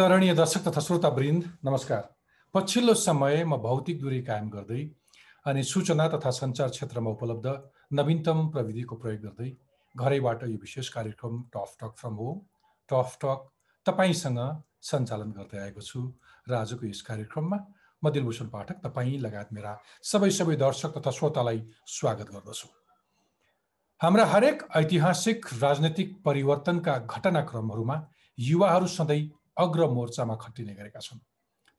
आदरणीय दर्शक तथा श्रोता वृन्द नमस्कार। पछिल्लो समय म भौतिक दूरी कायम गर्दै अनि सूचना तथा सञ्चार क्षेत्रमा उपलब्ध नवीनतम प्रविधिको प्रयोग गर्दै घरैबाट यो विशेष कार्यक्रम tough talk from home tough talk तपाईँसँग सञ्चालन गर्दै आएको छु र आजको यस कार्यक्रममा म दिलभूषण पाठक तपाईँ लगायत मेरा सबै सबै दर्शक तथा श्रोतालाई स्वागत गर्दछु। हाम्रा हरेक ऐतिहासिक राजनैतिक परिवर्तनका घटनाक्रमहरूमा युवाहरू सधैँ अग्र मोर्चामा खटिने गरेका छन्।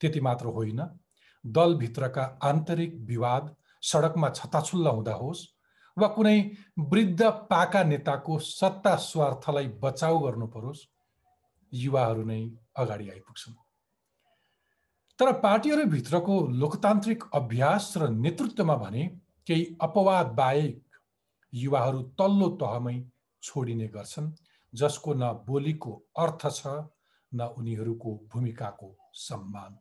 त्यति मात्र होइन दलभित्रका आन्तरिक विवाद सडकमा छताछुल्ला हुँदा होस् वा कुनै वृद्ध पाका नेताको सत्ता स्वार्थलाई बचाउ गर्नु परोस् युवाहरू नै अगाडि आइपुग्छन्। तर पार्टीहरूभित्रको लोकतान्त्रिक अभ्यास र नेतृत्वमा भने केही अपवाद बाहेक युवाहरू तल्लो तहमै छोडिने गर्छन् जसको न बोलीको अर्थ छ न उनीहरूको भूमिकाको सम्मान।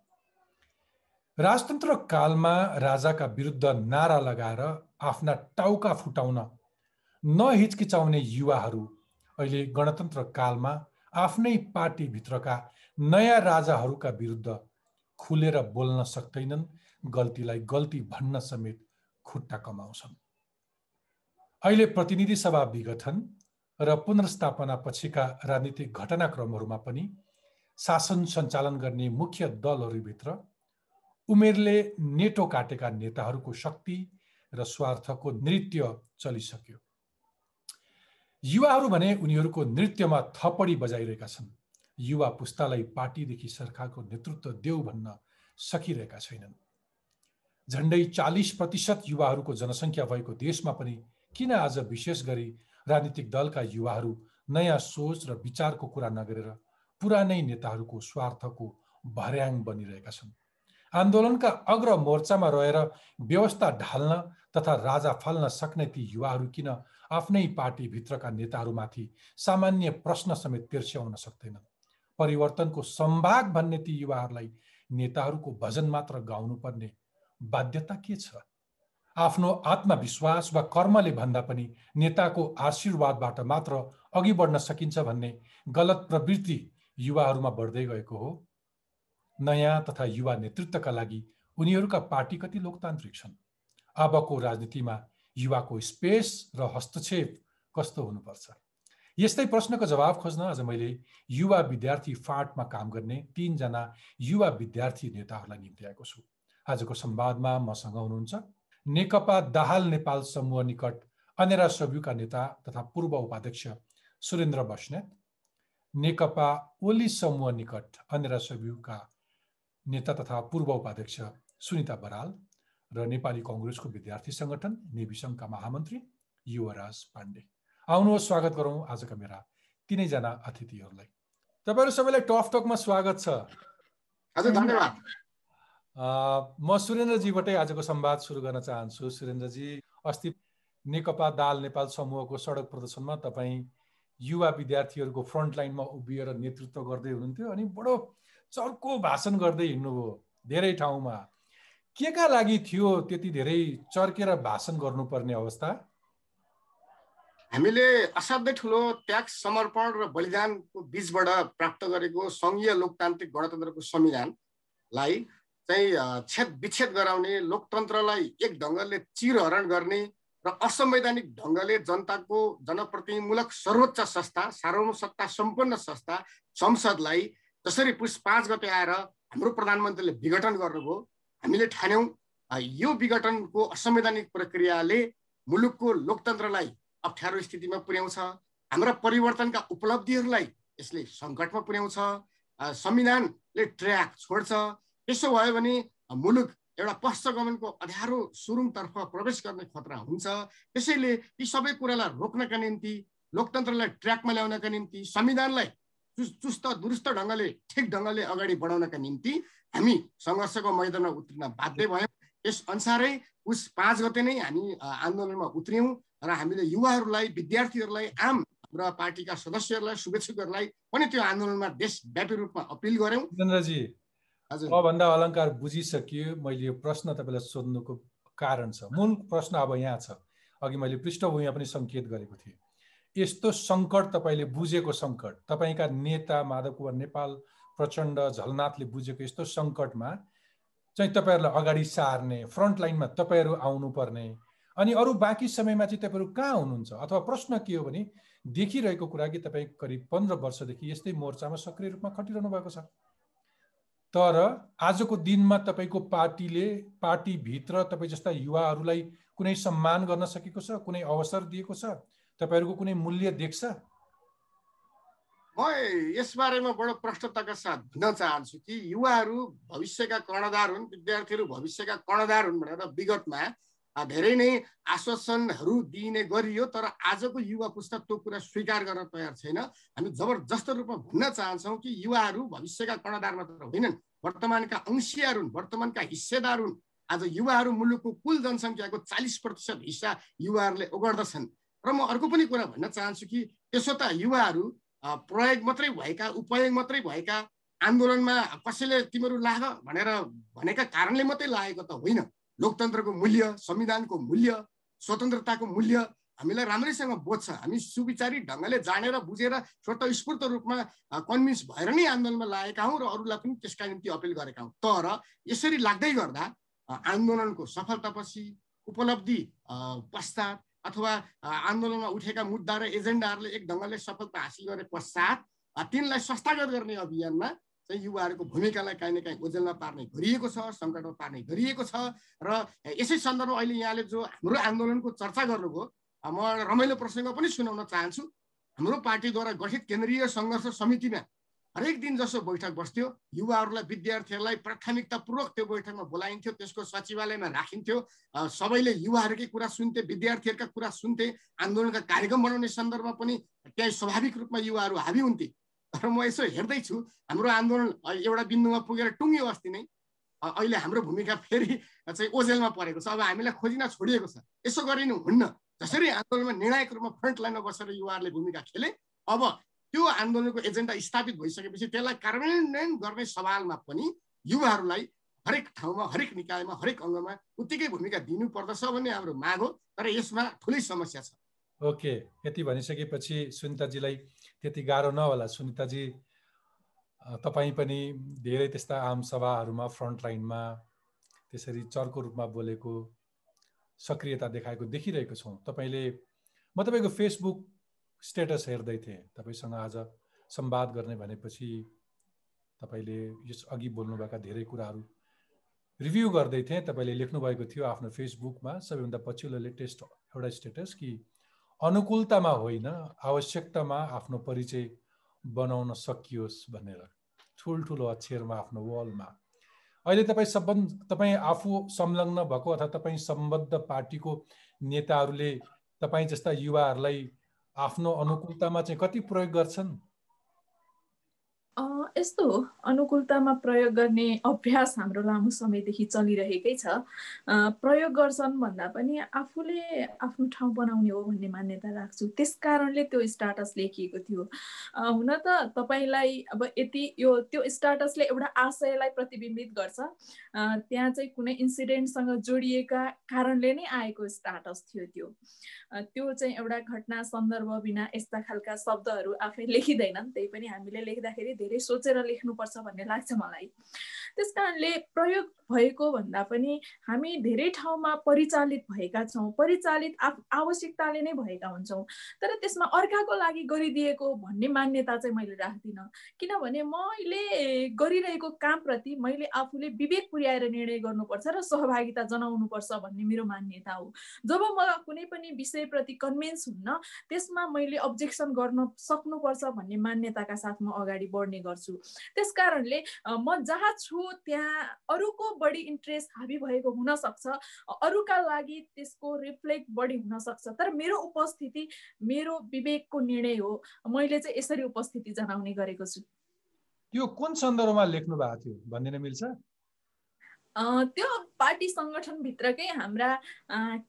राजतन्त्र कालमा राजाका विरुद्ध नारा लगाएर आफ्ना टाउका फुटाउन नहिचकिचाउने युवाहरू अहिले गणतन्त्र कालमा आफ्नै पार्टीभित्रका नयाँ राजाहरूका विरुद्ध खुलेर बोल्न सक्दैनन् गल्तीलाई गल्ती भन्न समेत खुट्टा कमाउँछन्। अहिले प्रतिनिधि सभा विघटन र पुनर्स्थापना पछिका राजनीतिक घटनाक्रमहरूमा पनि शासन सञ्चालन गर्ने मुख्य दलहरूभित्र उमेरले नेटो काटेका नेताहरूको शक्ति र स्वार्थको नृत्य चलिसक्यो। युवाहरू भने उनीहरूको नृत्यमा थपडी बजाइरहेका छन्। युवा पुस्तालाई पार्टीदेखि सरकारको नेतृत्व देऊ भन्न सकिरहेका छैनन्। झन्डै चालिस प्रतिशत युवाहरूको जनसङ्ख्या भएको देशमा पनि किन आज विशेष गरी राजनीतिक दलका युवाहरू नयाँ सोच र विचारको कुरा नगरेर पुरानै नेताहरूको स्वार्थको भर्याङ बनिरहेका छन्। आन्दोलनका अग्र मोर्चामा रहेर व्यवस्था ढाल्न तथा राजा फाल्न सक्ने ती युवाहरू किन आफ्नै पार्टीभित्रका नेताहरूमाथि सामान्य प्रश्न समेत तिर्स्याउन सक्दैनन्? परिवर्तनको सम्भाग भन्ने ती युवाहरूलाई नेताहरूको भजन मात्र गाउनुपर्ने बाध्यता के छ? आफ्नो आत्मविश्वास वा कर्मले भन्दा पनि नेताको आशीर्वादबाट मात्र अघि बढ्न सकिन्छ भन्ने गलत प्रवृत्ति युवाहरूमा बढ्दै गएको हो। नयाँ तथा युवा नेतृत्वका लागि उनीहरूका पार्टी कति लोकतान्त्रिक छन्? अबको राजनीतिमा युवाको स्पेस र हस्तक्षेप कस्तो हुनुपर्छ? यस्तै प्रश्नको जवाब खोज्न आज मैले युवा विद्यार्थी फाँटमा काम गर्ने तिनजना युवा विद्यार्थी नेताहरूलाई निम्ति आएको छु। आजको संवादमा मसँग हुनुहुन्छ नेकपा दाहाल नेपाल समूह निकट अनेरा सब्युका नेता तथा पूर्व उपाध्यक्ष सुरेन्द्र बस्नेत। नेकपा ओली समूह निकट अन्य सभ्युका नेता तथा पूर्व उपाध्यक्ष सुनिता बराल र नेपाली कङ्ग्रेसको विद्यार्थी सङ्गठन नेविसङ्घका महामन्त्री युवराज पाण्डे। आउनुहोस् स्वागत गरौँ आजका मेरा तिनैजना अतिथिहरूलाई। तपाईँहरू सबैलाई टफ टकमा स्वागत छ। म सुरेन्द्रजीबाटै आजको संवाद सुरु गर्न चाहन्छु। सुरेन्द्रजी अस्ति नेकपा दाल नेपाल समूहको सडक प्रदर्शनमा तपाईँ युवा विद्यार्थीहरूको फ्रन्ट लाइनमा उभिएर नेतृत्व गर्दै हुनुहुन्थ्यो अनि बडो चर्को भाषण गर्दै हिँड्नुभयो धेरै ठाउँमा। के का लागि थियो त्यति धेरै चर्केर भाषण गर्नुपर्ने अवस्था? हामीले असाध्यै ठुलो त्याग समर्पण र बलिदानको बिचबाट प्राप्त गरेको सङ्घीय लोकतान्त्रिक गणतन्त्रको संविधानलाई चाहिँ छेद विच्छेद गराउने लोकतन्त्रलाई एक ढङ्गले चिरहरण गर्ने र असंवैधानिक ढङ्गले जनताको जनप्रतिनिधिमूलक सर्वोच्च संस्था सार्वभौम सत्ता सम्पन्न संस्था संसदलाई जसरी पुस पाँच गते आएर हाम्रो प्रधानमन्त्रीले विघटन गर्नुभयो हामीले ठान्यौँ। यो विघटनको असंवैधानिक प्रक्रियाले मुलुकको लोकतन्त्रलाई अप्ठ्यारो स्थितिमा पुर्याउँछ। हाम्रा परिवर्तनका उपलब्धिहरूलाई यसले सङ्कटमा पुर्याउँछ। संविधानले ट्र्याक छोड्छ। त्यसो भयो भने मुलुक एउटा पश्चगमनको अध्यारो सुरुङतर्फ प्रवेश गर्ने खतरा हुन्छ। त्यसैले यी सबै कुरालाई रोक्नका निम्ति लोकतन्त्रलाई ट्र्याकमा ल्याउनका निम्ति संविधानलाई चुस्त दुरुस्त ढङ्गले ठिक ढङ्गले अगाडि बढाउनका निम्ति हामी सङ्घर्षको मैदानमा उत्रिन बाध्य भयौँ। यस अनुसारै उस पाँच गते नै हामी आन्दोलनमा उत्रियौँ र हामीले युवाहरूलाई विद्यार्थीहरूलाई आम र पार्टीका सदस्यहरूलाई शुभेच्छुकहरूलाई पनि त्यो आन्दोलनमा देशव्यापी रूपमा अपिल गऱ्यौँ। अभन्दा अलङ्कार बुझिसकियो मैले यो प्रश्न तपाईँलाई सोध्नुको कारण छ। मूल प्रश्न अब यहाँ छ। अघि मैले पृष्ठभूमिमा पनि सङ्केत गरेको थिएँ। यस्तो सङ्कट तपाईँले बुझेको सङ्कट तपाईँका नेता माधव कुमार नेपाल प्रचण्ड झलनाथले बुझेको यस्तो सङ्कटमा चाहिँ तपाईँहरूलाई अगाडि सार्ने फ्रन्ट लाइनमा तपाईँहरू आउनुपर्ने अनि अरू बाँकी समयमा चाहिँ तपाईँहरू कहाँ हुनुहुन्छ? अथवा प्रश्न के हो भने देखिरहेको कुरा कि तपाईँ करिब पन्ध्र वर्षदेखि यस्तै मोर्चामा सक्रिय रूपमा खटिरहनु भएको छ। तर आजको दिनमा तपाईँको पार्टीले पार्टीभित्र तपाईँ जस्ता युवाहरूलाई कुनै सम्मान गर्न सकेको छ कुनै अवसर दिएको छ तपाईँहरूको कुनै मूल्य देख्छ म यसबारेमा बडो प्रष्टताका साथ भन्न चाहन्छु कि युवाहरू भविष्यका कर्णधार हुन् विद्यार्थीहरू भविष्यका कर्णधार हुन् भनेर विगतमा धेरै नै आश्वासनहरू दिइने गरियो तर आजको युवा पुस्ता त्यो कुरा स्वीकार गर्न तयार छैन। हामी जबरजस्त रूपमा भन्न चाहन्छौँ कि युवाहरू भविष्यका कर्णधार मात्र होइनन् वर्तमानका अंशियार हुन् वर्तमानका हिस्सेदार हुन्। आज युवाहरू मुलुकको कुल जनसङ्ख्याको चालिस प्रतिशत हिस्सा युवाहरूले ओगर्दछन् र म अर्को पनि कुरा भन्न चाहन्छु कि त्यसो त युवाहरू प्रयोग मात्रै भएका उपयोग मात्रै भएका आन्दोलनमा कसैले तिमीहरू लाग भनेर भनेका कारणले मात्रै लागेको त होइन। लोकतन्त्रको मूल्य संविधानको मूल्य स्वतन्त्रताको मूल्य हामीलाई राम्रैसँग बोध्छ हामी सुविचारी ढङ्गले जानेर बुझेर स्वतस्फूर्त रूपमा कन्भिन्स भएर नै आन्दोलनमा लागेका हौँ र अरूलाई पनि त्यसका निम्ति अपिल गरेका हौँ। तर यसरी लाग्दै गर्दा आन्दोलनको सफलतापछि उपलब्धि पश्चात अथवा आन्दोलनमा उठेका मुद्दा र एजेन्डाहरूले एक ढङ्गले सफलता हासिल गरे पश्चात तिनलाई संस्थागत गर्ने अभियानमा चाहिँ युवाहरूको भूमिकालाई काहीँ न काहीँ ओजेलमा पार्ने गरिएको छ सङ्कटमा पार्ने गरिएको छ र यसै सन्दर्भमा अहिले यहाँले जो हाम्रो आन्दोलनको चर्चा गर्नुभयो म रमाइलो प्रसङ्ग पनि सुनाउन चाहन्छु। हाम्रो पार्टीद्वारा गठित केन्द्रीय सङ्घर्ष समितिमा हरेक दिन जसो बैठक बस्थ्यो युवाहरूलाई विद्यार्थीहरूलाई प्राथमिकतापूर्वक त्यो बैठकमा बोलाइन्थ्यो त्यसको सचिवालयमा राखिन्थ्यो। सबैले युवाहरूकै कुरा सुन्थे विद्यार्थीहरूका कुरा सुन्थे आन्दोलनका कार्यक्रम बनाउने सन्दर्भमा पनि त्यहाँ स्वाभाविक रूपमा युवाहरू हाबी हुन्थे। तर म यसो हेर्दैछु। हाम्रो आन्दोलन एउटा बिन्दुमा पुगेर टुङ्ग्यो अस्ति नै। अहिले हाम्रो भूमिका फेरि चाहिँ ओझेलमा परेको छ। अब हामीलाई खोजिन छोडिएको छ। यसो गरिनु हुन्न। जसरी आन्दोलनमा निर्णायक रूपमा फ्रन्ट लाइनमा बसेर युवाहरूले भूमिका खेले अब त्यो आन्दोलनको एजेन्डा स्थापित भइसकेपछि त्यसलाई कार्यान्वयन गर्ने सवालमा पनि युवाहरूलाई हरेक ठाउँमा हरेक निकायमा हरेक अङ्गमा उत्तिकै भूमिका दिनुपर्दछ भन्ने हाम्रो माग हो। तर यसमा ठुलै समस्या छ। ओके। यति भनिसकेपछि सुनिताजीलाई त्यति गाह्रो नहोला। सुनिताजी तपाईँ पनि धेरै त्यस्ता आम सभाहरूमा फ्रन्ट लाइनमा त्यसरी चर्को रूपमा बोलेको सक्रियता देखाएको देखिरहेको छौँ। तपाईँले म तपाईँको फेसबुक स्टेटस हेर्दै थिएँ। तपाईँसँग आज संवाद गर्ने भनेपछि तपाईँले यस अघि बोल्नुभएका धेरै कुराहरू रिभ्यू गर्दै थिएँ। तपाईँले लेख्नुभएको थियो आफ्नो फेसबुकमा। सबैभन्दा पछिल्लो लेटेस्ट एउटा स्टेटस कि अनुकूलतामा होइन आवश्यकतामा आफ्नो परिचय बनाउन सकियोस् भनेर। ठुल्ठुलो अक्षरमा आफ्नो वालमा। अहिले तपाईँ सम्बन्ध तपाईँ आफू संलग्न भएको अथवा तपाईँ सम्बद्ध पार्टीको नेताहरूले तपाईँ जस्ता युवाहरूलाई आफ्नो अनुकूलतामा चाहिँ कति प्रयोग गर्छन्? यस्तो हो अनुकूलतामा प्रयोग गर्ने अभ्यास हाम्रो लामो समयदेखि चलिरहेकै छ। प्रयोग गर्छन् भन्दा पनि आफूले आफ्नो ठाउँ बनाउने हो भन्ने मान्यता राख्छु। त्यस कारणले त्यो स्टाटस लेखिएको थियो। हुन त तपाईँलाई अब यति यो त्यो स्टाटसले एउटा आशयलाई प्रतिबिम्बित गर्छ। त्यहाँ चाहिँ कुनै इन्सिडेन्टसँग जोडिएका कारणले नै आएको स्टाटस थियो त्यो। त्यो चाहिँ एउटा घटना सन्दर्भ बिना यस्ता खालका शब्दहरू आफै लेखिँदैनन्। त्यही पनि हामीले लेख्दाखेरि धेरै सोचेर लेख्नुपर्छ भन्ने लाग्छ मलाई। त्यस कारणले प्रयोग भएको भन्दा पनि हामी धेरै ठाउँमा परिचालित भएका छौँ परिचालित आवश्यकताले नै भएका हुन्छौँ। तर त्यसमा अर्काको लागि गरिदिएको भन्ने मान्यता चाहिँ मैले राख्दिनँ। किनभने मैले गरिरहेको कामप्रति मैले आफूले विवेक पुर्याएर निर्णय गर्नुपर्छ र सहभागिता जनाउनुपर्छ भन्ने मेरो मान्यता हो। जब म कुनै पनि विषयप्रति कन्भिन्स हुन्न त्यसमा मैले अब्जेक्सन गर्न सक्नुपर्छ भन्ने मान्यताका साथ म अगाडि बढ्ने गर्छु। त्यस कारणले म जहाँ छु त्यहाँ अरूको बढी इन्ट्रेस्ट हाबी भएको हुनसक्छ। अरूका लागि त्यसको रिफ्लेक्ट बढी हुनसक्छ। तर मेरो उपस्थिति मेरो विवेकको निर्णय हो। मैले चाहिँ यसरी उपस्थिति जनाउने गरेको छु। यो कुन सन्दर्भमा लेख्नु भएको थियो? भनिदिन मिल्छ। त्यो पार्टी सङ्गठनभित्रकै हाम्रा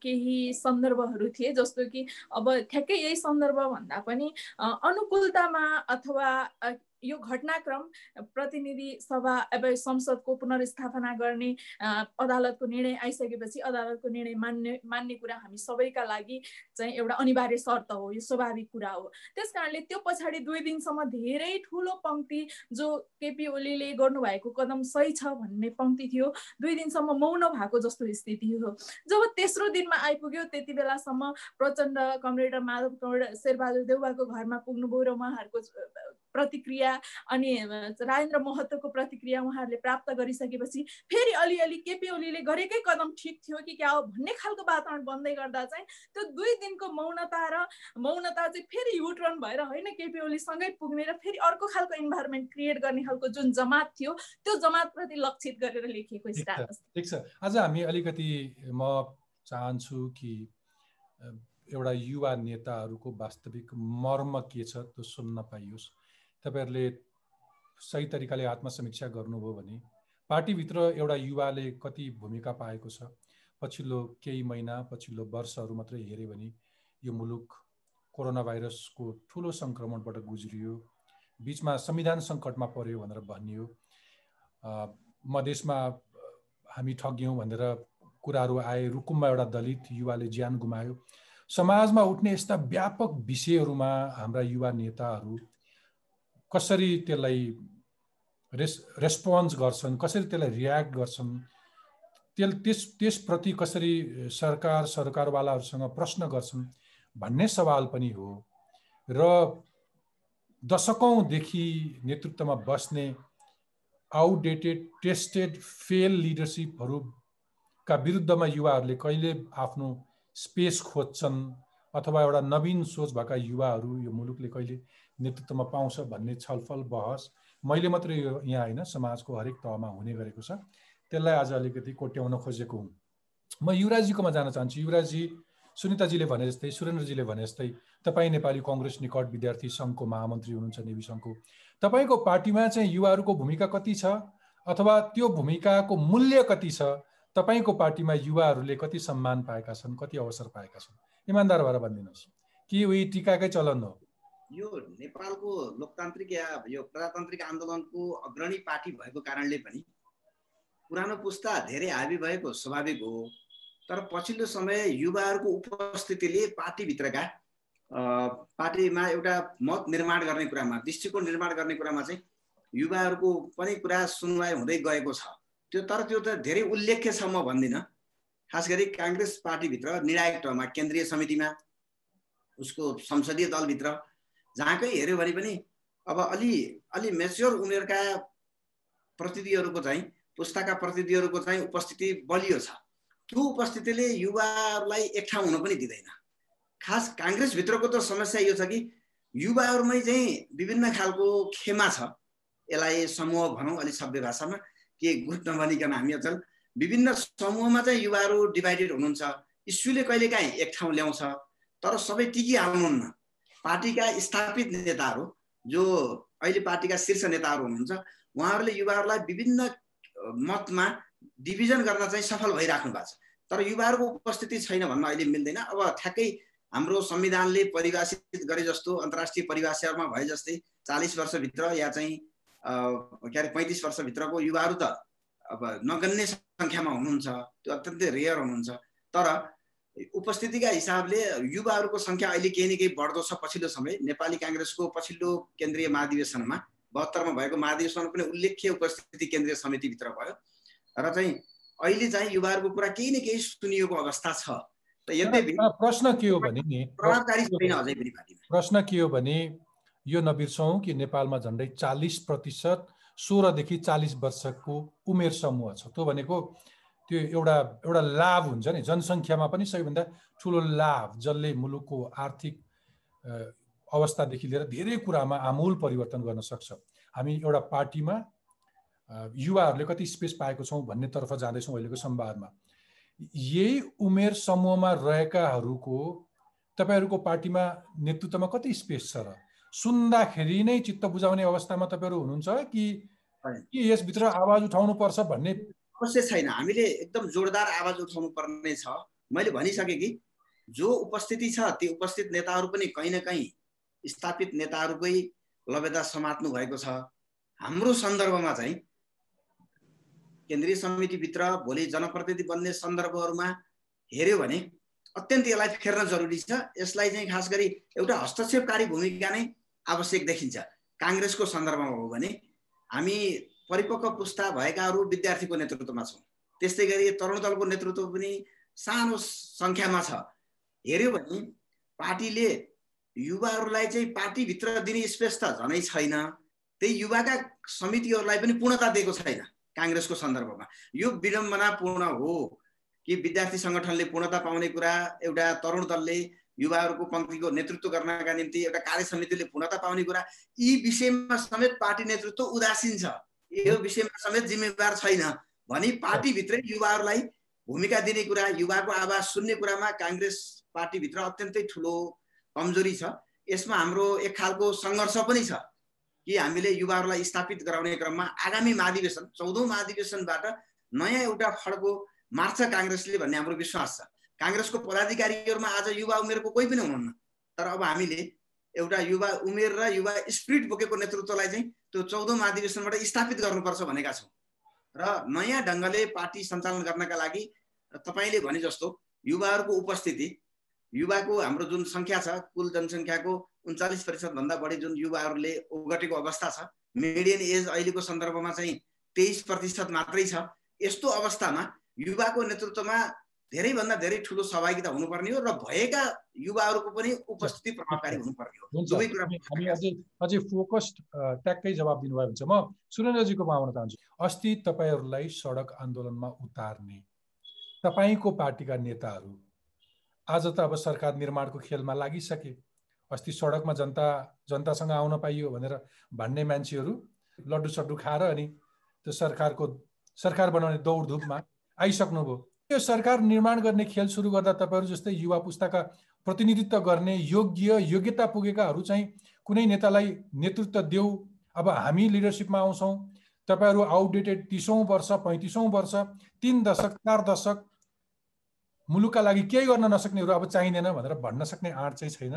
केही सन्दर्भहरू थिए। जस्तो कि अब ठ्याक्कै यही सन्दर्भ भन्दा पनि अनुकूलतामा अथवा यो घटनाक्रम प्रतिनिधि सभा अब संसदको पुनर्स्थापना गर्ने अदालतको निर्णय आइसकेपछि अदालतको निर्णय मान्ने मान्ने कुरा हामी सबैका लागि चाहिँ एउटा अनिवार्य शर्त हो यो स्वाभाविक कुरा हो। त्यस कारणले त्यो पछाडि दुई दिनसम्म धेरै ठुलो पङ्क्ति जो केपी ओलीले गर्नुभएको कदम सही छ भन्ने पङ्क्ति थियो दुई दिनसम्म मौन भएको जस्तो स्थिति हो। जब तेस्रो दिनमा आइपुग्यो त्यति बेलासम्म प्रचण्ड कमरेडर माधव कमरेडर शेरबहादुर देउवाको घरमा पुग्नुभयो र उहाँहरूको प्रतिक्रिया अनि राजेन्द्र महतोको प्रतिक्रिया उहाँहरूले प्राप्त गरिसकेपछि फेरि अलिअलि केपी ओलीले गरेकै कदम ठिक थियो कि क्या हो भन्ने खालको वातावरण बन्दै गर्दा चाहिँ त्यो दुई दिनको मौनता र मौनता चाहिँ फेरि युटर्न भएर होइन केपी ओलीसँगै पुग्ने र फेरि अर्को खालको इन्भाइरोमेन्ट क्रिएट गर्ने खालको जुन जमात थियो त्यो जमातप्रति लक्षित गरेर लेखिएको स्टाटस ठिक छ। आज हामी अलिकति म चाहन्छु कि एउटा युवा नेताहरूको वास्तविक मर्म के छ त्यो सुन्न पाइयोस्। तपाईँहरूले सही तरिकाले आत्मसमीक्षा गर्नुभयो भने पार्टीभित्र एउटा युवाले कति भूमिका पाएको छ पछिल्लो केही महिना पछिल्लो वर्षहरू मात्रै हेऱ्यो भने यो मुलुक कोरोना भाइरसको ठुलो सङ्क्रमणबाट गुज्रियो बिचमा संविधान सङ्कटमा पर्यो भनेर भनियो। मधेसमा हामी ठग्यौँ भनेर कुराहरू आए रुकुममा एउटा दलित युवाले ज्यान गुमायो। समाजमा उठ्ने यस्ता व्यापक विषयहरूमा हाम्रा युवा नेताहरू कसरी त्यसलाई रेस रेस्पोन्स गर्छन् कसरी त्यसलाई रियाक्ट गर्छन्? त्यस त्यस त्यसप्रति कसरी सरकार सरकारवालाहरूसँग प्रश्न गर्छन् भन्ने सवाल पनि हो। र दशकौँदेखि नेतृत्वमा बस्ने आउटडेटेड टेस्टेड फेल लिडरसिपहरूका विरुद्धमा युवाहरूले कहिले आफ्नो स्पेस खोज्छन् अथवा एउटा नवीन सोच भएका युवाहरू यो मुलुकले कहिले नेतृत्वमा पाउँछ भन्ने छलफल बहस मैले मात्रै यो यहाँ होइन समाजको हरेक तहमा हुने गरेको छ। त्यसलाई आज अलिकति कोट्याउन खोजेको हुँ। म युवराजीकोमा जान चाहन्छु। युवराजी सुनिताजीले भने जस्तै सुरेन्द्रजीले भने जस्तै तपाईँ नेपाली कङ्ग्रेस निकट विद्यार्थी सङ्घको महामन्त्री हुनुहुन्छ नेवी सङ्घको। तपाईँको पार्टीमा चाहिँ युवाहरूको भूमिका कति छ? अथवा त्यो भूमिकाको मूल्य कति छ? तपाईँको पार्टीमा युवाहरूले कति सम्मान पाएका छन्? कति अवसर पाएका छन्? इमान्दार भएर भनिदिनुहोस्। कि उही टिकाकै चलन हो? यो नेपालको लोकतान्त्रिक या यो प्रजातान्त्रिक आन्दोलनको अग्रणी पार्टी भएको कारणले पनि पुरानो पुस्ता धेरै हाबी भएको स्वाभाविक हो। तर पछिल्लो समय युवाहरूको उपस्थितिले पार्टीभित्रका पार्टीमा एउटा मत निर्माण गर्ने कुरामा दृष्टिकोण निर्माण गर्ने कुरामा चाहिँ युवाहरूको पनि कुरा सुनवाई हुँदै गएको छ। त्यो तर त्यो त धेरै उल्लेख्य छ म भन्दिनँ। खास गरी काङ्ग्रेस पार्टीभित्र निर्णायक तहमा केन्द्रीय समितिमा उसको संसदीय दलभित्र जहाँकै हेऱ्यो भने पनि अब अलि अलि मेच्योर उमेरका प्रतिनिधिहरूको चाहिँ पुस्ताका प्रतिनिधिहरूको चाहिँ उपस्थिति बलियो छ। त्यो उपस्थितिले युवाहरूलाई एक ठाउँ हुन पनि दिँदैन। खास काङ्ग्रेसभित्रको त समस्या यो छ कि युवाहरूमै चाहिँ विभिन्न खालको खेमा छ। यसलाई समूह भनौँ अलिक सभ्य भाषामा। के गुट नभनिकन हामी अचल। विभिन्न समूहमा चाहिँ युवाहरू डिभाइडेड हुनुहुन्छ। इस्युले कहिलेकाहीँ एक ठाउँ ल्याउँछ। तर सबै टिकिहाल्नुहुन्न। पार्टीका स्थापित नेताहरू जो अहिले पार्टीका शीर्ष नेताहरू हुनुहुन्छ उहाँहरूले युवाहरूलाई विभिन्न मतमा डिभिजन गर्न चाहिँ सफल भइराख्नु भएको छ। तर युवाहरूको उपस्थिति छैन भन्न अहिले मिल्दैन। अब ठ्याक्कै हाम्रो संविधानले परिभाषित गरे जस्तो अन्तर्राष्ट्रिय परिभाषामा भए जस्तै चालिस वर्षभित्र या चाहिँ के अरे पैँतिस वर्षभित्रको युवाहरू त अब नगन्य सङ्ख्यामा हुनुहुन्छ त्यो अत्यन्तै रेयर हुनुहुन्छ। तर उपस्थितिका हिसाबले युवाहरूको सङ्ख्या अहिले केही न केही बढ्दो छ पछिल्लो समय। नेपाली काङ्ग्रेसको पछिल्लो केन्द्रीय महाधिवेशनमा बहत्तरमा भएको महाधिवेशनमा पनि उल्लेख्य उपस्थिति केन्द्रीय समितिभित्र भयो। र चाहिँ अहिले चाहिँ युवाहरूको कुरा केही न केही सुनिएको अवस्था छ। प्रश्न के हो भने नि प्रश्न के हो भने यो नबिर्सौँ कि नेपालमा झन्डै चालिस प्रतिशत सोह्रदेखि चालिस वर्षको उमेर समूह छ। त्यो भनेको त्यो एउटा एउटा लाभ हुन्छ नि। जनसङ्ख्यामा पनि सबैभन्दा ठुलो लाभ जसले मुलुकको आर्थिक अवस्थादेखि लिएर धेरै कुरामा आमूल परिवर्तन गर्न सक्छ। हामी एउटा पार्टीमा युवाहरूले कति स्पेस पाएको छौँ भन्नेतर्फ जाँदैछौँ अहिलेको संवादमा यही उमेर समूहमा रहेकाहरूको तपाईँहरूको पार्टीमा नेतृत्वमा कति स्पेस छ र? सुन्दाखेरि नै चित्त बुझाउने अवस्थामा तपाईँहरू हुनुहुन्छ कि यसभित्र आवाज उठाउनु पर्छ भन्ने अवश्य छैन। हामीले एकदम जोरदार आवाज उठाउनु पर्ने छ। मैले भनिसकेँ कि जो उपस्थिति छ ती उपस्थित नेताहरू पनि कहीँ न कहीँ स्थापित नेताहरूकै लबेदा समात्नु भएको छ। हाम्रो सन्दर्भमा चाहिँ केन्द्रीय समितिभित्र भोलि जनप्रतिनिधि बन्ने सन्दर्भहरूमा हेऱ्यो भने अत्यन्त यसलाई फेर्न जरुरी छ। यसलाई चाहिँ खास गरी एउटा हस्तक्षेपकारी भूमिका नै आवश्यक देखिन्छ। काङ्ग्रेसको सन्दर्भमा हो भने हामी परिपक्व पुस्ता भएकाहरू विद्यार्थीको नेतृत्वमा छौँ। त्यस्तै गरी तरुण दलको नेतृत्व पनि सानो सङ्ख्यामा छ। हेऱ्यो भने पार्टीले युवाहरूलाई चाहिँ पार्टीभित्र दिने स्पेस त झनै छैन। त्यही युवाका समितिहरूलाई पनि पूर्णता दिएको छैन काङ्ग्रेसको सन्दर्भमा। यो विडम्बनापूर्ण हो कि विद्यार्थी सङ्गठनले पूर्णता पाउने कुरा एउटा तरुण दलले युवाहरूको पङ्क्तिको नेतृत्व गर्नका निम्ति एउटा कार्य समितिले पूर्णता पाउने कुरा यी विषयमा समेत पार्टी नेतृत्व उदासीन छ। यो विषयमा समेत जिम्मेवार छैन। भनी पार्टीभित्रै युवाहरूलाई भूमिका दिने कुरा युवाको आवाज सुन्ने कुरामा काङ्ग्रेस पार्टीभित्र अत्यन्तै ठुलो कमजोरी छ। यसमा हाम्रो एक खालको सङ्घर्ष पनि छ कि हामीले युवाहरूलाई स्थापित गराउने क्रममा आगामी महाधिवेशन चौधौँ महाधिवेशनबाट नयाँ एउटा खड्को मार्छ काङ्ग्रेसले भन्ने हाम्रो विश्वास छ। काङ्ग्रेसको पदाधिकारीहरूमा आज युवा उमेरको कोही पनि हुनुहुन्न। तर अब हामीले एउटा युवा उमेर र युवा स्पिरिट बोकेको नेतृत्वलाई चाहिँ त्यो चौधौँ महाधिवेशनबाट स्थापित गर्नुपर्छ भनेका छौँ। र नयाँ ढङ्गले पार्टी सञ्चालन गर्नका लागि तपाईँले भने जस्तो युवाहरूको उपस्थिति युवाको हाम्रो जुन सङ्ख्या छ कुल जनसङ्ख्याको उन्चालिस प्रतिशतभन्दा बढी जुन युवाहरूले ओगटेको अवस्था छ मिडियन एज अहिलेको सन्दर्भमा चाहिँ तेइस प्रतिशत मात्रै छ। यस्तो अवस्थामा युवाको नेतृत्वमा धेरैभन्दा धेरै ठुलो सहभागिता हुनुपर्ने हो र भएका युवाहरूको पनि उपस्थिति प्रभावकारी हुनुपर्ने हो। हामी अझै अझै फोकस्ड ट्याक्कै जवाब दिनुभयो भने म सुरेन्द्रजीकोमा आउन चाहन्छु। अस्ति तपाईँहरूलाई सडक आन्दोलनमा उतार्ने तपाईँको पार्टीका नेताहरू आज त अब सरकार निर्माणको खेलमा लागिसके। अस्ति सडकमा जनता जनतासँग आउन पाइयो भनेर भन्ने मान्छेहरू लड्डु सड्डु खाएर अनि त्यो सरकारको सरकार बनाउने दौडधुपमा आइसक्नुभयो। यो सरकार निर्माण गर्ने खेल सुरु गर्दा तपाईँहरू जस्तै युवा पुस्ताका प्रतिनिधित्व गर्ने योग्य योग्यता पुगेकाहरू चाहिँ कुनै नेतालाई नेतृत्व देऊ। अब हामी लिडरसिपमा आउँछौँ। तपाईँहरू आउटडेटेड तिसौँ वर्ष पैँतिसौँ वर्ष तिन दशक चार दशक मुलुकका लागि केही गर्न नसक्नेहरू अब चाहिँदैन भनेर भन्न सक्ने आँट चाहिँ छैन।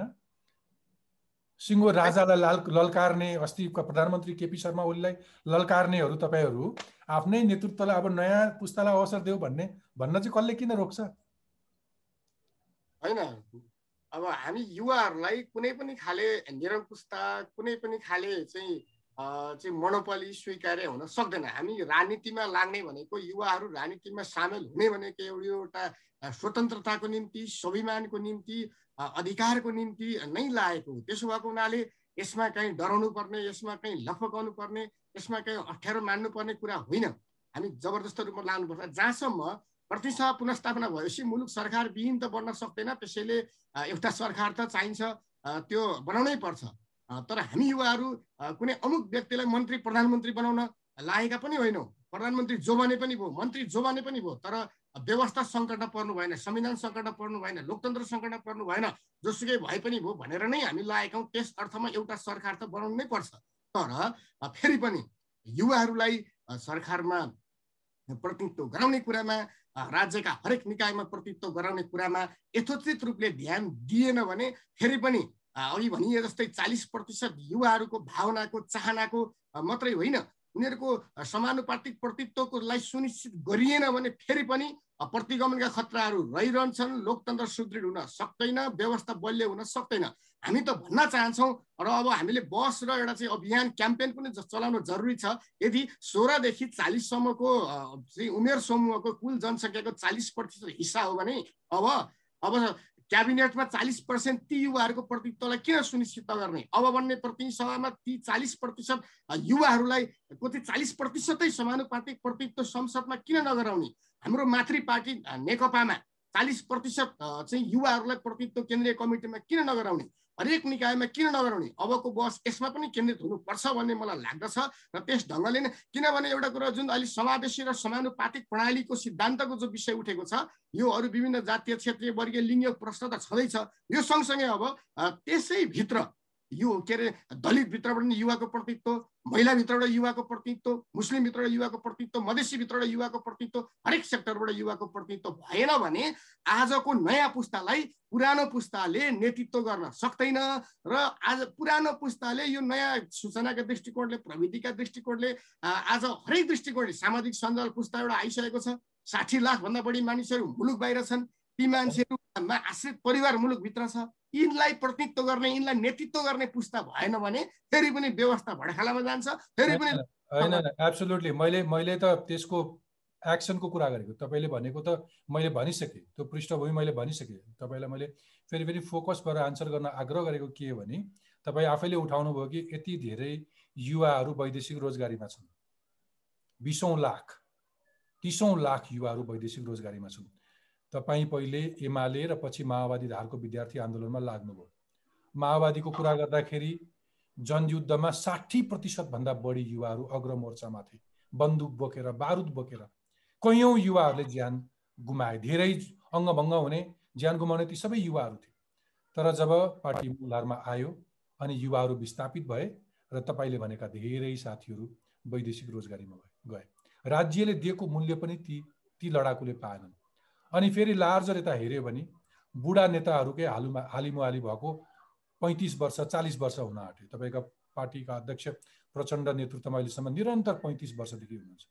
सिङ्गो राजालाई लाल ललकार्ने अस्ति प्रधानमन्त्री केपी शर्मा ओलीलाई ललकार्नेहरू तपाईँहरू आफ्नै नेतृत्वलाई अब नयाँ पुस्तालाई अवसर देऊ भन्ने भन्न चाहिँ कसले किन रोक्छ? होइन अब हामी युवाहरूलाई कुनै पनि खाले निरङ्कुशता कुनै पनि खाले चाहिँ चाहिँ मनोपली स्वीकार्य हुन सक्दैन। हामी राजनीतिमा लाग्ने भनेको युवाहरू राजनीतिमा सामेल हुने भनेको एउटा स्वतन्त्रताको निम्ति स्वाभिमानको निम्ति अधिकारको निम्ति नै लागेको हो। त्यसो भएको हुनाले यसमा कहीँ डराउनु पर्ने यसमा कहीँ लफकाउनु पर्ने यसमा कहीँ अप्ठ्यारो मान्नुपर्ने कुरा होइन। हामी जबरजस्त रूपमा लानुपर्छ। जहाँसम्म प्रतिसभा पुनस्थापना भएपछि मुलुक सरकार विहीन त बन्न सक्दैन त्यसैले एउटा सरकार त चाहिन्छ त्यो बनाउनै पर्छ। तर हामी युवाहरू कुनै अमुक व्यक्तिलाई मन्त्री प्रधानमन्त्री बनाउन लागेका पनि होइनौँ। प्रधानमन्त्री जो भने पनि भयो मन्त्री जो भने पनि भयो तर व्यवस्था सङ्कटमा पर्नु भएन संविधान सङ्कटमा पर्नु भएन लोकतन्त्र सङ्कटमा पर्नु भएन जोसुकै भए पनि भयो भनेर नै हामी लागेका त्यस अर्थमा एउटा सरकार त बनाउनु पर्छ। तर फेरि पनि युवाहरूलाई सरकारमा प्रतिनिधित्व गराउने कुरामा राज्यका हरेक निकायमा प्रतिनिधित्व गराउने कुरामा यथोचित रूपले ध्यान दिएन भने फेरि पनि अघि भनिए जस्तै चालिस प्रतिशत युवाहरूको भावनाको चाहनाको मात्रै होइन। उनीहरूको समानुपातिक प्रतित्वकोलाई सुनिश्चित गरिएन भने फेरि पनि प्रतिगमनका खतराहरू रहिरहन्छन् लोकतन्त्र सुदृढ हुन सक्दैन व्यवस्था बलियो हुन सक्दैन। हामी त भन्न चाहन्छौँ र अब हामीले बस र एउटा चाहिँ अभियान क्याम्पेन पनि चलाउनु जरुरी छ। यदि सोह्रदेखि चालिससम्मको चाहिँ उमेर समूहको कुल जनसङ्ख्याको चालिस प्रतिशत हिस्सा हो भने अब अब क्याबिनेटमा चालिस पर्सेन्ट ती युवाहरूको प्रतिनिधित्वलाई किन सुनिश्चित गर्ने? अब बन्ने प्रतिनिधि सभामा ती चालिस प्रतिशत युवाहरूलाई कति चालिस प्रतिशतै समानुपातिक प्रतिनिधित्व संसदमा किन नगराउने? हाम्रो मातृ पार्टी नेकपामा चालिस प्रतिशत चाहिँ युवाहरूलाई प्रतिनिधित्व केन्द्रीय कमिटीमा किन नगराउने? हरेक निकायमा किन नगराउने? अबको बस यसमा पनि केन्द्रित हुनुपर्छ भन्ने मलाई लाग्दछ र त्यस ढङ्गले नै किनभने एउटा कुरा जुन अहिले समावेशी र समानुपातिक प्रणालीको सिद्धान्तको जो विषय उठेको छ यो अरू विभिन्न जातीय क्षेत्रीय वर्गीय लिङ्ग प्रश्न त छँदैछ। यो सँगसँगै अब त्यसै भित्र यो के अरे दलितभित्रबाट नि युवाको प्रतित्व महिलाभित्रबाट युवाको प्रतित्व मुस्लिमभित्रबाट युवाको प्रतित्व मधेसीभित्रबाट युवाको प्रतित्व हरेक सेक्टरबाट युवाको प्रतित्व भएन भने आजको नयाँ पुस्तालाई पुरानो पुस्ताले नेतृत्व गर्न सक्दैन र आज पुरानो पुस्ताले यो नयाँ सूचनाका दृष्टिकोणले प्रविधिका दृष्टिकोणले आज हरेक दृष्टिकोणले सामाजिक सञ्जाल पुस्ता एउटा आइसकेको छ। साठी लाखभन्दा बढी मानिसहरू मुलुक बाहिर छन्। ती मान्छेहरूमा आश्रित परिवार मुलुकभित्र छ यिनलाई प्रतिनिधित्व गर्ने यिनलाई नेतृत्व गर्ने पुस्ता भएन भने फेरि पनि व्यवस्था भडखालामा जान्छ फेरि पनि होइन एब्सोल्युटली मैले मैले त त्यसको एक्सनको कुरा गरेको तपाईँले भनेको त मैले भनिसकेँ त्यो पृष्ठभूमि मैले भनिसकेँ तपाईँलाई मैले फेरि फेरि फोकस गरेर आन्सर गर्न आग्रह गरेको के हो भने तपाईँ आफैले उठाउनु भयो कि यति धेरै युवाहरू वैदेशिक रोजगारीमा छन् बिसौँ लाख तिसौँ लाख युवाहरू वैदेशिक रोजगारीमा छन् तपाईँ पहिले एमाले र पछि माओवादी धारको विद्यार्थी आन्दोलनमा लाग्नुभयो। माओवादीको कुरा गर्दाखेरि जनयुद्धमा साठी प्रतिशतभन्दा बढी युवाहरू अग्रमोर्चामा थिए बन्दुक बोकेर बारुद बोकेर कैयौँ युवाहरूले ज्यान गुमाए। धेरै अङ्गभङ्ग हुने ज्यान गुमाउने ती सबै युवाहरू थिए। तर जब पार्टी मूलधारमा आयो अनि युवाहरू विस्थापित भए र तपाईँले भनेका धेरै साथीहरू वैदेशिक रोजगारीमा गए। राज्यले दिएको मूल्य पनि ती ती लडाकुले पाएनन्। अनि फेरि लार्जर यता हेऱ्यो भने बुढा नेताहरूकै हालुमा हालिमुहाली भएको पैँतिस वर्ष चालिस वर्ष हुन आँट्यो। तपाईँका पार्टीका अध्यक्ष प्रचण्ड नेतृत्वमा अहिलेसम्म निरन्तर पैँतिस वर्षदेखि हुनुहुन्छ।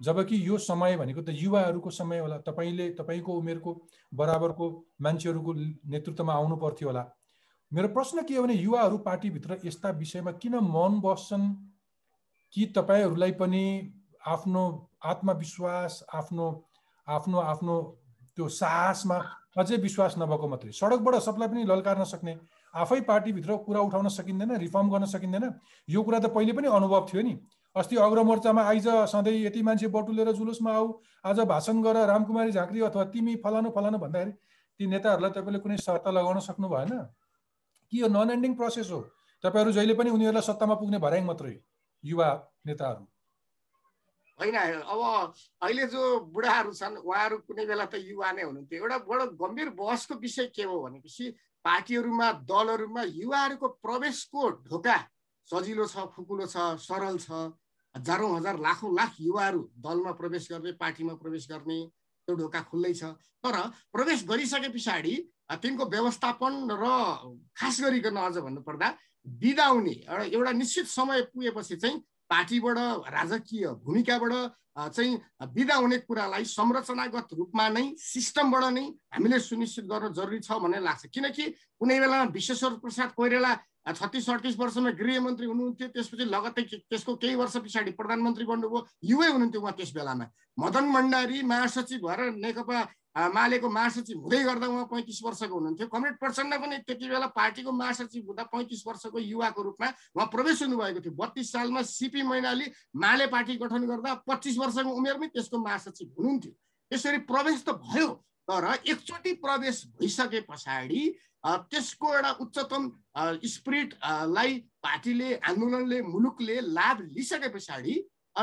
जबकि यो समय भनेको त युवाहरूको समय होला। तपाईँले तपाईँको उमेरको बराबरको मान्छेहरूको नेतृत्वमा आउनु पर्थ्यो होला। मेरो प्रश्न के हो भने युवाहरू पार्टीभित्र यस्ता विषयमा किन मन बस्छन्? कि तपाईँहरूलाई पनि आफ्नो आत्मविश्वास आफ्नो आफ्नो आफ्नो त्यो साहसमा अझै विश्वास नभएको मात्रै। सडकबाट सबलाई पनि लल्कार्न सक्ने आफै पार्टीभित्र कुरा उठाउन सकिँदैन रिफर्म गर्न सकिँदैन यो कुरा त पहिले पनि अनुभव थियो नि। अस्ति अग्रमोर्चामा आइज सधैँ यति मान्छे बटुलेर जुलुसमा आऊ आज भाषण गर रामकुमारी झाँक्री अथवा तिमी फलानु फलानु भन्दाखेरि ती नेताहरूलाई तपाईँले कुनै शर्त लगाउन सक्नु भएन। कि यो नन एन्डिङ प्रोसेस हो? तपाईँहरू जहिले पनि उनीहरूलाई सत्तामा पुग्ने भर्याङ मात्रै युवा नेताहरू। होइन अब अहिले जो बुढाहरू छन् उहाँहरू कुनै बेला त युवा नै हुनुहुन्थ्यो। एउटा बडो गम्भीर बहसको विषय के हो भनेपछि पार्टीहरूमा दलहरूमा युवाहरूको प्रवेशको ढोका सजिलो छ फुकुलो छ सरल छ। हजारौँ हजार लाखौँ लाख युवाहरू दलमा प्रवेश गर्ने पार्टीमा प्रवेश गर्ने त्यो ढोका खुल्लै छ। तर प्रवेश गरिसके पछाडि तिनको व्यवस्थापन र खास गरिकन अझ भन्नुपर्दा बिदाउने एउटा निश्चित समय पुगेपछि चाहिँ पार्टीबाट राजकीय भूमिकाबाट चाहिँ विदा हुने कुरालाई संरचनागत रूपमा नै सिस्टमबाट नै हामीले सुनिश्चित गर्न जरुरी छ भन्ने लाग्छ। किनकि कुनै बेलामा विश्वेश्वर प्रसाद कोइरेला छत्तिस अडतिस वर्षमा गृहमन्त्री हुनुहुन्थ्यो त्यसपछि लगत्तै त्यसको केही वर्ष पछाडि प्रधानमन्त्री बन्नुभयो युवै हुनुहुन्थ्यो उहाँ त्यस बेलामा। मदन भण्डारी महासचिव भएर नेकपा मालेको महासचिव हुँदै गर्दा उहाँ पैँतिस वर्षको हुनुहुन्थ्यो। कमरेड प्रचण्ड पनि त्यति बेला पार्टीको महासचिव हुँदा पैँतिस वर्षको युवाको रूपमा उहाँ प्रवेश हुनुभएको थियो। बत्तिस सालमा सिपी मैनाली माले पार्टी गठन गर्दा पच्चिस वर्षको उमेरमै त्यसको महासचिव हुनुहुन्थ्यो। त्यसरी प्रवेश त भयो तर एकचोटि प्रवेश भइसके पछाडि त्यसको एउटा उच्चतम स्पिरिटलाई पार्टीले आन्दोलनले मुलुकले लाभ लिइसके पछाडि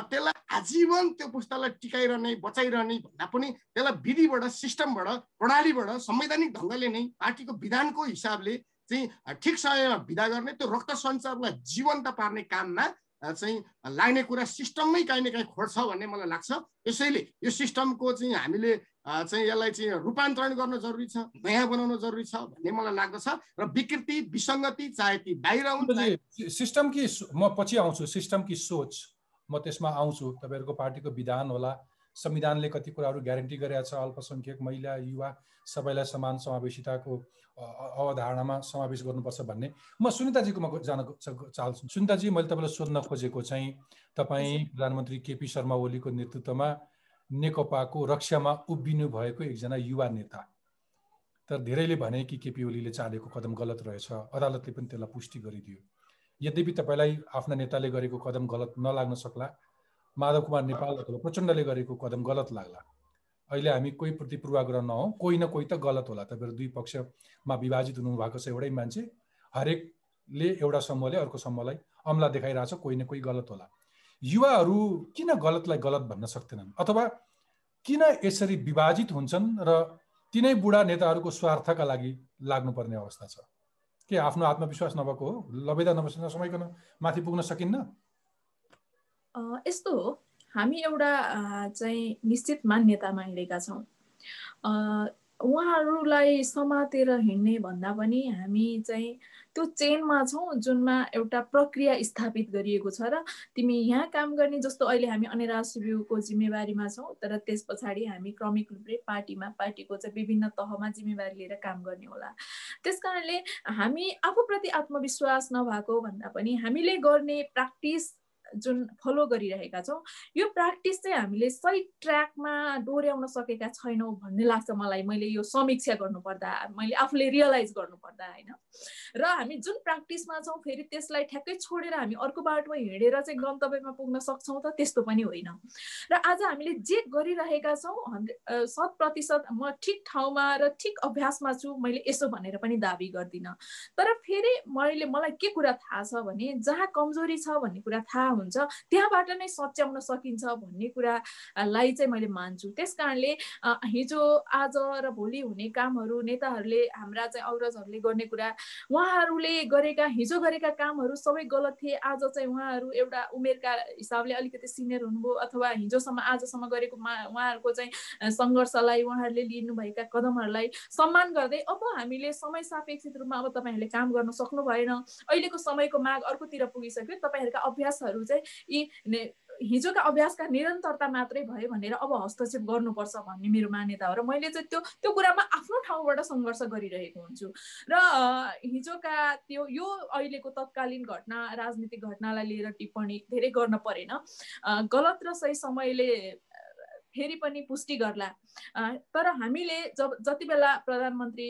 त्यसलाई आजीवन त्यो पुस्तालाई टिकाइरहने बचाइरहने भन्दा पनि त्यसलाई विधिबाट सिस्टमबाट प्रणालीबाट संवैधानिक ढङ्गले नै पार्टीको विधानको हिसाबले चाहिँ ठिक समयमा विदा गर्ने त्यो रक्त सञ्चारलाई जीवन्त पार्ने काममा चाहिँ लाग्ने कुरा सिस्टममै काहीँ न काहीँ खोज्छ भन्ने मलाई लाग्छ। त्यसैले यो सिस्टमको चाहिँ हामीले चाहिँ यसलाई चाहिँ रूपान्तरण गर्न जरुरी छ नयाँ बनाउन जरुरी छ भन्ने मलाई लाग्दछ र विकृति विसङ्गति चाहे ती बाहिर सिस्टम कि म पछि आउँछु सिस्टम कि सोच? म त्यसमा आउँछु तपाईँहरूको पार्टीको विधान होला। संविधानले कति कुराहरू ग्यारेन्टी गरेका छ अल्पसङ्ख्यक महिला युवा सबैलाई समान समावेशिताको अवधारणामा समावेश गर्नुपर्छ भन्ने म सुनिताजीकोमा जान चाहन्छु। सुनिताजी मैले तपाईँलाई सोध्न खोजेको चाहिँ तपाईँ प्रधानमन्त्री केपी शर्मा ओलीको नेतृत्वमा नेकपाको रक्षामा उभिनु भएको एकजना युवा नेता। तर धेरैले भने कि केपी ओलीले चालेको कदम गलत रहेछ अदालतले पनि त्यसलाई पुष्टि गरिदियो। यद्यपि तपाईँलाई आफ्ना नेताले गरेको कदम गलत नलाग्न सक्ला माधव कुमार नेपाल अथवा प्रचण्डले गरेको कदम गलत लाग्ला। अहिले हामी कोही प्रति पूर्वाग्रह नहौँ कोही न कोही त गलत होला। तपाईँहरू दुई पक्षमा विभाजित हुनुभएको छ एउटै मान्छे। हरेकले एउटा समूहले अर्को समूहलाई अमला देखाइरहेछ कोही न कोही गलत होला। युवाहरू किन गलतलाई गलत भन्न सक्दैनन्? अथवा किन यसरी विभाजित हुन्छन् र तिनै बुढा नेताहरूको स्वार्थका लागि लाग्नुपर्ने अवस्था छ? के आफ्नो आत्मविश्वास नभएको हो? लबेदा नसमयकन माथि पुग्न सकिन्न? यस्तो हो। हामी एउटा चाहिँ निश्चित मान्यतामा हिँडेका छौँ। उहाँहरूलाई समातेर हिँड्ने भन्दा पनि हामी चाहिँ त्यो चेनमा छौँ जुनमा एउटा प्रक्रिया स्थापित गरिएको छ र तिमी यहाँ काम गर्ने जस्तो अहिले हामी अन्य शिविरको जिम्मेवारीमा छौँ तर त्यस पछाडि हामी क्रमिक रूपले पार्टीमा पार्टीको चाहिँ विभिन्न तहमा जिम्मेवारी लिएर काम गर्ने होला। त्यस कारणले हामी आफूप्रति आत्मविश्वास नभएको भन्दा पनि हामीले गर्ने प्र्याक्टिस जुन फलो गरिरहेका छौँ यो प्र्याक्टिस चाहिँ हामीले सही ट्र्याकमा डोर्याउन सकेका छैनौँ भन्ने लाग्छ मलाई। मैले यो समीक्षा गर्नुपर्दा मैले आफूले रियलाइज गर्नुपर्दा होइन? र हामी जुन प्र्याक्टिसमा छौँ फेरि त्यसलाई ठ्याक्कै छोडेर हामी अर्को बाटोमा हिँडेर चाहिँ गन्तव्यमा पुग्न सक्छौँ त त्यस्तो पनि होइन। र आज हामीले जे गरिरहेका छौँ हन्ड्रेड शत प्रतिशत म ठिक ठाउँमा र ठिक अभ्यासमा छु मैले यसो भनेर पनि दाबी गर्दिनँ। तर फेरि मैले मलाई के कुरा थाहा छ भने जहाँ कमजोरी छ भन्ने कुरा थाहा हुन्छ। त्यहाँबाट नै सच्याउन सकिन्छ भन्ने कुरालाई चाहिँ मैले मान्छु। त्यस कारणले हिजो आज र भोलि हुने कामहरू नेताहरूले हाम्रा चाहिँ अग्रजहरूले गर्ने कुरा उहाँहरूले गरेका हिजो गरेका कामहरू सबै गलत थिए। आज चाहिँ उहाँहरू एउटा उमेरका हिसाबले अलिकति सिनियर हुनुभयो अथवा हिजोसम्म आजसम्म गरेको उहाँहरूको चाहिँ सङ्घर्षलाई उहाँहरूले लिनुभएका कदमहरूलाई सम्मान गर्दै अब हामीले समय सापेक्षित रूपमा अब तपाईँहरूले काम गर्न सक्नु भएन। अहिलेको समयको माग अर्कोतिर पुगिसक्यो। तपाईँहरूका अभ्यासहरू यी हिजोका अभ्यासका निरन्तरता मात्रै भयो भनेर अब हस्तक्षेप गर्नुपर्छ भन्ने मेरो मान्यता हो र मैले चाहिँ त्यो त्यो कुरामा आफ्नो ठाउँबाट सङ्घर्ष गरिरहेको हुन्छु। र हिजोका त्यो यो अहिलेको तत्कालीन घटना राजनीतिक घटनालाई लिएर टिप्पणी धेरै गर्न परेन। गलत र सही समयले फेरि पनि पुष्टि गर्ला। तर हामीले जब जति बेला प्रधानमन्त्री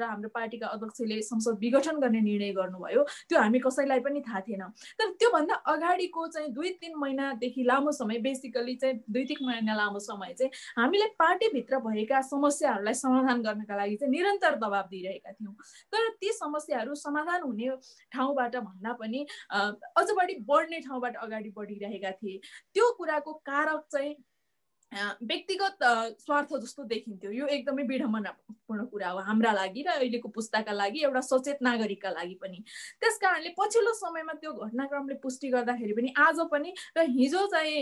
र हाम्रो पार्टीका अध्यक्षले संसद विघटन गर्ने निर्णय गर्नुभयो त्यो हामी कसैलाई पनि थाहा थिएन। तर त्योभन्दा अगाडिको चाहिँ दुई तिन महिनादेखि लामो समय बेसिकली चाहिँ दुई तिन महिना लामो समय चाहिँ हामीले पार्टीभित्र भएका समस्याहरूलाई समाधान गर्नका लागि चाहिँ निरन्तर दबाब दिइरहेका थियौँ। तर ती समस्याहरू समाधान हुने ठाउँबाट भन्दा पनि अझ बढी बढ्ने ठाउँबाट अगाडि बढिरहेका थिए। त्यो कुराको कारक चाहिँ व्यक्तिगत स्वार्थ जस्तो देखिन्थ्यो। यो एकदमै विडम्बनापूर्ण कुरा हो हाम्रा लागि र अहिलेको पुस्ताका लागि एउटा सचेत नागरिकका लागि पनि। त्यस कारणले पछिल्लो समयमा त्यो घटनाक्रमले पुष्टि गर्दाखेरि पनि आज पनि र हिजो चाहिँ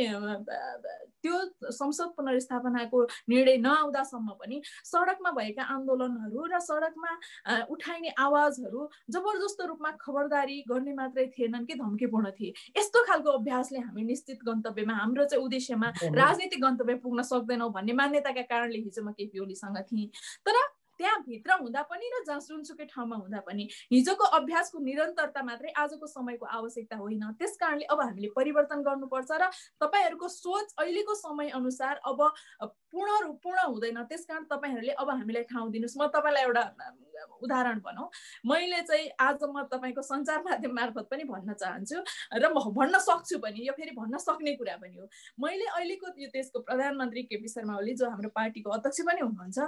त्यो संसद पुनर्स्थापनाको निर्णय नआउँदासम्म पनि सडकमा भएका आन्दोलनहरू र सडकमा उठाइने आवाजहरू जबरजस्त रूपमा खबरदारी गर्ने मात्रै थिएनन् कि धम्कीपूर्ण थिए। यस्तो खालको अभ्यासले हामी निश्चित गन्तव्यमा हाम्रो चाहिँ उद्देश्यमा राजनीतिक गन्तव्य पुग्न सक्दैनौँ भन्ने मान्यताका कारणले हिजो म केपी ओलीसँग थिएँ। तर त्यहाँभित्र हुँदा पनि र जहाँ जुनसुकै ठाउँमा हुँदा पनि हिजोको अभ्यासको निरन्तरता मात्रै आजको समयको आवश्यकता होइन। त्यस कारणले अब हामीले परिवर्तन गर्नुपर्छ र तपाईँहरूको सोच अहिलेको समय अनुसार अब पूर्ण पूर्ण हुँदैन। त्यस कारण तपाईँहरूले अब हामीलाई ठाउँ दिनुहोस्। म तपाईँलाई एउटा उदाहरण भनौँ। मैले चाहिँ आज म तपाईँको सञ्चार माध्यम मार्फत पनि भन्न चाहन्छु र म भन्न सक्छु पनि। यो फेरि भन्न सक्ने कुरा पनि हो। मैले अहिलेको यो देशको प्रधानमन्त्री केपी शर्मा ओली जो हाम्रो पार्टीको अध्यक्ष पनि हुनुहुन्छ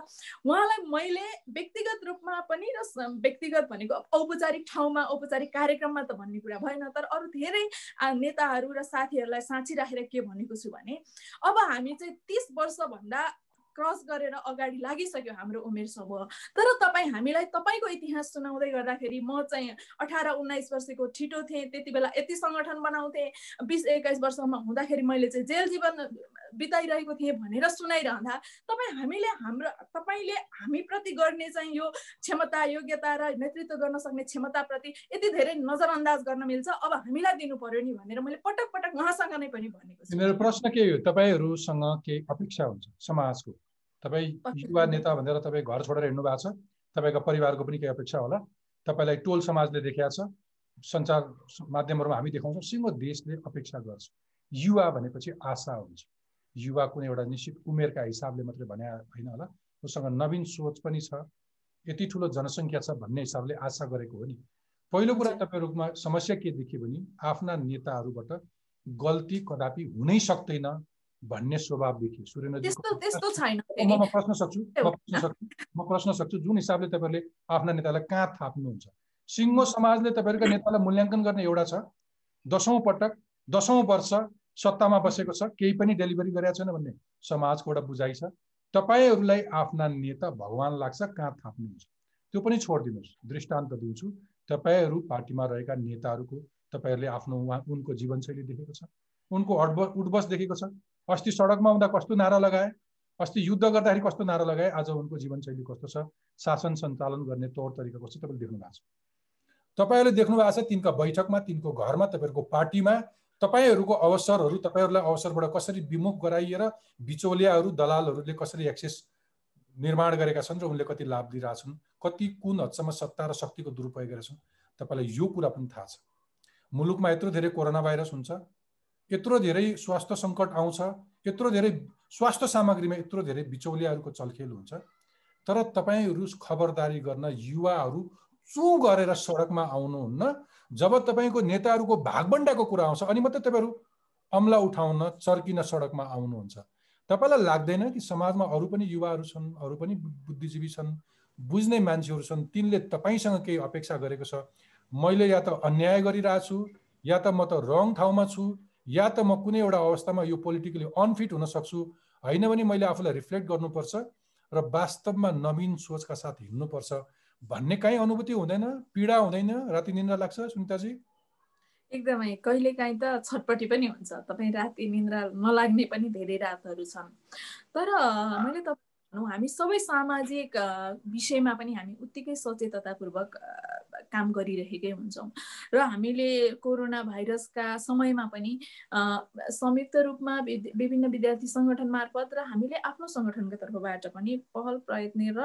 उहाँलाई मैले व्यक्तिगत रूपमा पनि र व्यक्तिगत भनेको औपचारिक ठाउँमा औपचारिक कार्यक्रममा त भन्ने कुरा भएन तर अरू धेरै नेताहरू र साथीहरूलाई साँची राखेर के भनेको छु भने अब हामी चाहिँ तिस वर्षभन्दा क्रस गरेर अगाडि लागिसक्यो हाम्रो उमेर समूह। तर तपाईँ हामीलाई तपाईँको इतिहास सुनाउँदै गर्दाखेरि म चाहिँ अठार उन्नाइस वर्षको छिटो थिएँ त्यति बेला यति सङ्गठन बनाउँथेँ बिस एक्काइस वर्षमा हुँदाखेरि मैले चाहिँ जेल जीवन बिताइरहेको थिएँ भनेर सुनाइरहँदा तपाईँ हामीले हाम्रो तपाईँले हामीप्रति गर्ने चाहिँ यो क्षमता योग्यता र नेतृत्व गर्न सक्ने क्षमताप्रति यति धेरै नजरअन्दाज गर्न मिल्छ। अब हामीलाई दिनु पर्यो नि भनेर मैले पटक पटक उहाँसँग नै पनि भनेको छु। मेरो प्रश्न के हो? तपाईँहरूसँग के अपेक्षा हुन्छ समाजको? तपाईँ युवा नेता भनेर तपाईँ घर छोडेर हिँड्नु भएको छ। तपाईँको परिवारको पनि केही अपेक्षा होला। तपाईँलाई टोल समाजले देखाएको छ। सञ्चार माध्यमहरूमा हामी देखाउँछौँ। सिङ्गो देशले अपेक्षा गर्छ। युवा भनेपछि आशा हुन्छ। युवा कुनै एउटा निश्चित उमेरका हिसाबले मात्रै भने होइन होला। उसँग नवीन सोच पनि छ यति ठुलो जनसङ्ख्या छ भन्ने हिसाबले आशा गरेको हो नि। पहिलो कुरा तपाईँहरूमा समस्या के देखियो भने आफ्ना नेताहरूबाट गल्ती कदापि हुनै सक्दैन भन्ने स्वभाव देखियो। सूर्यनदी म प्रश्न सक्छु म प्रश्न सक्छु म प्रश्न सक्छु जुन हिसाबले तपाईँहरूले आफ्ना नेतालाई कहाँ थाप्नुहुन्छ। सिङ्गो समाजले तपाईँहरूका नेतालाई मूल्याङ्कन गर्ने एउटा छ दसौँ पटक दसौँ वर्ष सत्तामा बसेको छ केही पनि डेलिभरी गरेको छैन भन्ने समाजको एउटा बुझाइ छ। तपाईँहरूलाई आफ्ना नेता भगवान् लाग्छ कहाँ थाप्नुहुन्छ? त्यो पनि छोडिदिनुहोस् दृष्टान्त दिन्छु तपाईँहरू पार्टीमा रहेका नेताहरूको तपाईँहरूले आफ्नो उहाँ उनको जीवनशैली देखेको छ। उनको अडब उठबस देखेको छ। अस्ति सडकमा आउँदा कस्तो नारा लगाए? अस्ति युद्ध गर्दाखेरि कस्तो नारा लगाए? आज उनको जीवनशैली कस्तो छ? शासन सञ्चालन गर्ने तौर तरिका कस्तो तपाईँले देख्नु भएको छ। तपाईँहरूले देख्नु भएको छ तिनका बैठकमा तिनको घरमा तपाईँहरूको पार्टीमा तपाईँहरूको अवसरहरू तपाईँहरूलाई अवसरबाट कसरी विमुख गराइएर बिचौलियाहरू दलालहरूले कसरी एक्सेस निर्माण गरेका छन् र उनले कति लाभ लिइरहेछन् कति कुन हदसम्म सत्ता र शक्तिको दुरुपयोग गरेका छन् तपाईँलाई यो कुरा पनि थाहा छ। मुलुकमा यत्रो धेरै कोरोना भाइरस हुन्छ यत्रो धेरै स्वास्थ्य सङ्कट आउँछ यत्रो धेरै स्वास्थ्य सामग्रीमा यत्रो धेरै बिचौलियाहरूको चलखेल हुन्छ तर तपाईँहरू खबरदारी गर्न युवाहरू चु गरेर सडकमा आउनुहुन्न जब तपाईँको नेताहरूको भागबन्डाको कुरा आउँछ अनि मात्रै तपाईँहरू अम्ला उठाउन चर्किन सडकमा आउनुहुन्छ। तपाईँलाई लाग्दैन कि समाजमा अरू पनि युवाहरू छन् अरू पनि बुद्धिजीवी छन् बुझ्ने मान्छेहरू छन् तिनले तपाईँसँग केही अपेक्षा गरेको छ? मैले या त अन्याय गरिरहेको छु या त म त रङ ठाउँमा छु या त म कुनै एउटा अवस्थामा यो पोलिटिकली अनफिट हुन सक्छु होइन भने मैले आफूलाई रिफ्लेक्ट गर्नुपर्छ र वास्तवमा नवीन सोचका साथ हिँड्नुपर्छ। भन्ने काहीँ अनुभूति हुँदैन पीडा हुँदैन राति निन्द्रा लाग्छ सुनिताजी? एकदमै कहिलेकाहीँ त छटपट्टि पनि हुन्छ तपाईँ राति निन्द्रा नलाग्ने पनि धेरै रातहरू छन्। तर मैले त हामी सबै सामाजिक विषयमा पनि हामी उत्तिकै सचेततापूर्वक काम गरिरहेकै हुन्छौँ। र हामीले कोरोना भाइरसका समयमा पनि संयुक्त रूपमा विभिन्न विद्यार्थी सङ्गठन मार्फत र हामीले आफ्नो सङ्गठनको तर्फबाट पनि पहल प्रयत्न र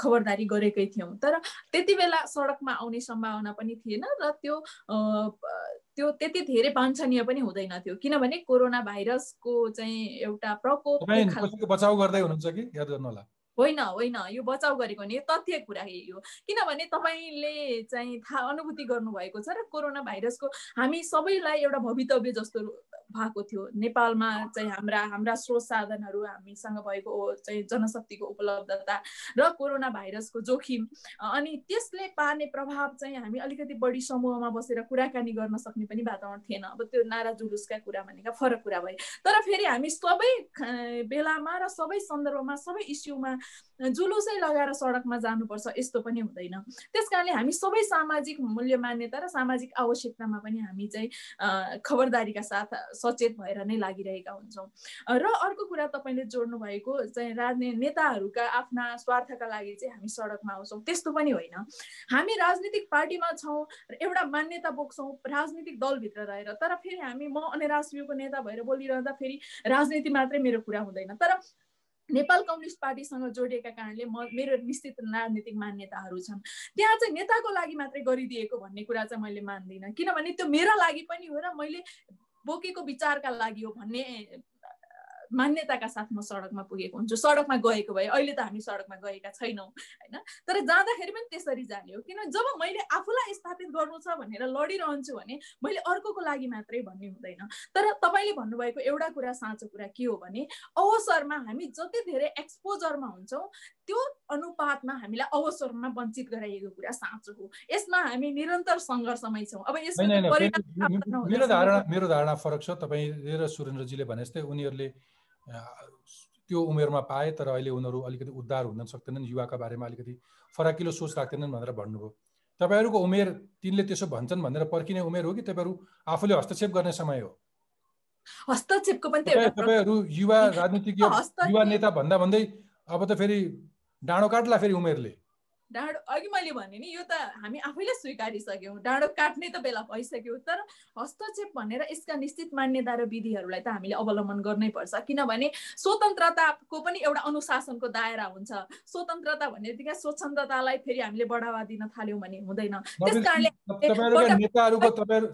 खबरदारी गरेकै थियौँ। तर त्यति बेला सडकमा आउने सम्भावना पनि थिएन र त्यो त्यो त्यति धेरै वाञ्छनीय पनि हुँदैन थियो। किनभने कोरोना भाइरसको चाहिँ एउटा प्रकोप बचाउ गर्दै हुनुहुन्छ कि? याद गर्नु होला। होइन होइन। यो बचाउ गरेको नि तथ्य कुरा हो किनभने तपाईँले चाहिँ थाहा अनुभूति गर्नुभएको छ र कोरोना भाइरसको हामी सबैलाई एउटा भवितव्य जस्तो भएको थियो। नेपालमा चाहिँ हाम्रा हाम्रा स्रोत साधनहरू हामीसँग भएको चाहिँ जनशक्तिको उपलब्धता र कोरोना भाइरसको जोखिम अनि त्यसले पार्ने प्रभाव चाहिँ हामी अलिकति बढी समूहमा बसेर कुराकानी गर्न सक्ने पनि वातावरण थिएन। अब त्यो नारा जुलुसका कुरा भनेका फरक कुरा भए। तर फेरि हामी सबै बेलामा र सबै सन्दर्भमा सबै इस्युमा जुलुसै लगाएर सडकमा जानुपर्छ यस्तो पनि हुँदैन। त्यस कारणले हामी सबै सामाजिक मूल्य मान्यता र सामाजिक आवश्यकतामा पनि हामी चाहिँ खबरदारीका साथ सचेत भएर नै लागिरहेका हुन्छौँ। र अर्को कुरा तपाईँले जोड्नु भएको चाहिँ राजनीति नेताहरूका आफ्ना स्वार्थका लागि चाहिँ हामी सडकमा आउँछौँ त्यस्तो पनि होइन। हामी राजनीतिक पार्टीमा छौँ एउटा मान्यता बोक्छौँ राजनीतिक दलभित्र रहेर तर फेरि हामी म अनेराश्रीको नेता भएर बोलिरहँदा फेरि राजनीति मात्रै मेरो कुरा हुँदैन। तर नेपाल कम्युनिस्ट पार्टीसँग जोडिएका कारणले म मेरो निश्चित राजनीतिक मान्यताहरू छन्। त्यहाँ चाहिँ नेताको लागि मात्रै गरिदिएको भन्ने कुरा चाहिँ मैले मान्दिनँ। किनभने त्यो मेरा लागि पनि हो र मैले बोकेको विचारका लागि हो भन्ने मान्यताका साथ म सडकमा पुगेको हुन्छु। सडकमा गएको भए अहिले त हामी सडकमा गएका छैनौँ होइन? तर जाँदाखेरि पनि त्यसरी जाने हो किन जब मैले आफूलाई स्थापित गर्नु छ भनेर लडिरहन्छु भने मैले अर्कोको लागि मात्रै भन्ने हुँदैन। तर तपाईँले भन्नुभएको एउटा कुरा साँचो कुरा के हो भने अवसरमा हामी जति धेरै एक्सपोजरमा हुन्छौँ त्यो अनुपातमा हामीलाई अवसरमा वञ्चित गराइएको कुरा साँचो हो। यसमा हामी निरन्तर सङ्घर्षमै छौँ। अब यसमा मेरो धारणा मेरो धारणा फरक छ। तपाईँ र सुरेन्द्रजीले भने जस्तै उनीहरूले त्यो उमेरमा पाए तर अहिले उनीहरू अलिकति उद्धार हुन सक्दैनन् युवाका बारेमा अलिकति फराकिलो सोच राख्दैनन् भनेर भन्नुभयो। तपाईँहरूको उमेर तिनले त्यसो भन्छन् भनेर पर्खिने उमेर हो कि तपाईँहरू आफूले हस्तक्षेप गर्ने समय हो? हस्तक्षेपको पनि तपाईँहरू युवा राजनीतिक युवा नेता भन्दा भन्दै अब त फेरि डाँडो काट्ला फेरि उमेरले। डाँडो अघि मैले भने नि यो त हामी आफैले स्वीकारिसक्यौँ। डाँडो काट्ने त बेला भइसक्यो तर हस्तक्षेप भनेर यसका निश्चित मान्यता र विधिहरूलाई त हामीले अवलम्बन गर्नै पर्छ। किनभने स्वतन्त्रताको पनि एउटा अनुशासनको दायरा हुन्छ। स्वतन्त्रता भन्ने बित्तिकै स्वच्छन्दतालाई फेरि हामीले बढावा दिन थाल्यौँ भने हुँदैन। त्यस कारणले नेताहरूको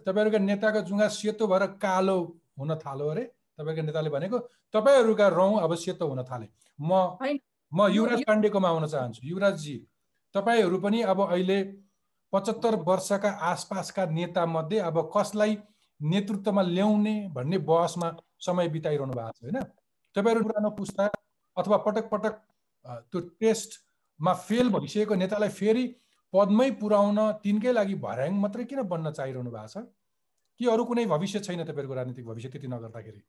तपाईँहरूका नेताको जुङ्गा सेतो भएर कालो हुन थाल्यो अरे। तपाईँको नेताले भनेको तपाईँहरूका रौँ अब सेतो हुन थाले। म म युवराज पाण्डेकोमा आउन चाहन्छु। युवराजजी तपाईँहरू पनि अब अहिले पचहत्तर वर्षका आसपासका नेता मध्ये अब कसलाई नेतृत्वमा ल्याउने भन्ने बहसमा समय बिताइरहनु भएको छ होइन? तपाईँहरू पुरानो पुस्ता अथवा पटक पटक त्यो टेस्टमा फेल भइसकेको नेतालाई फेरि पदमै पुर्याउन तिनकै लागि भर्याङ मात्रै किन बन्न चाहिरहनु भएको छ? कि अरू कुनै भविष्य छैन तपाईँहरूको राजनीतिक भविष्य त्यति नगर्दाखेरि?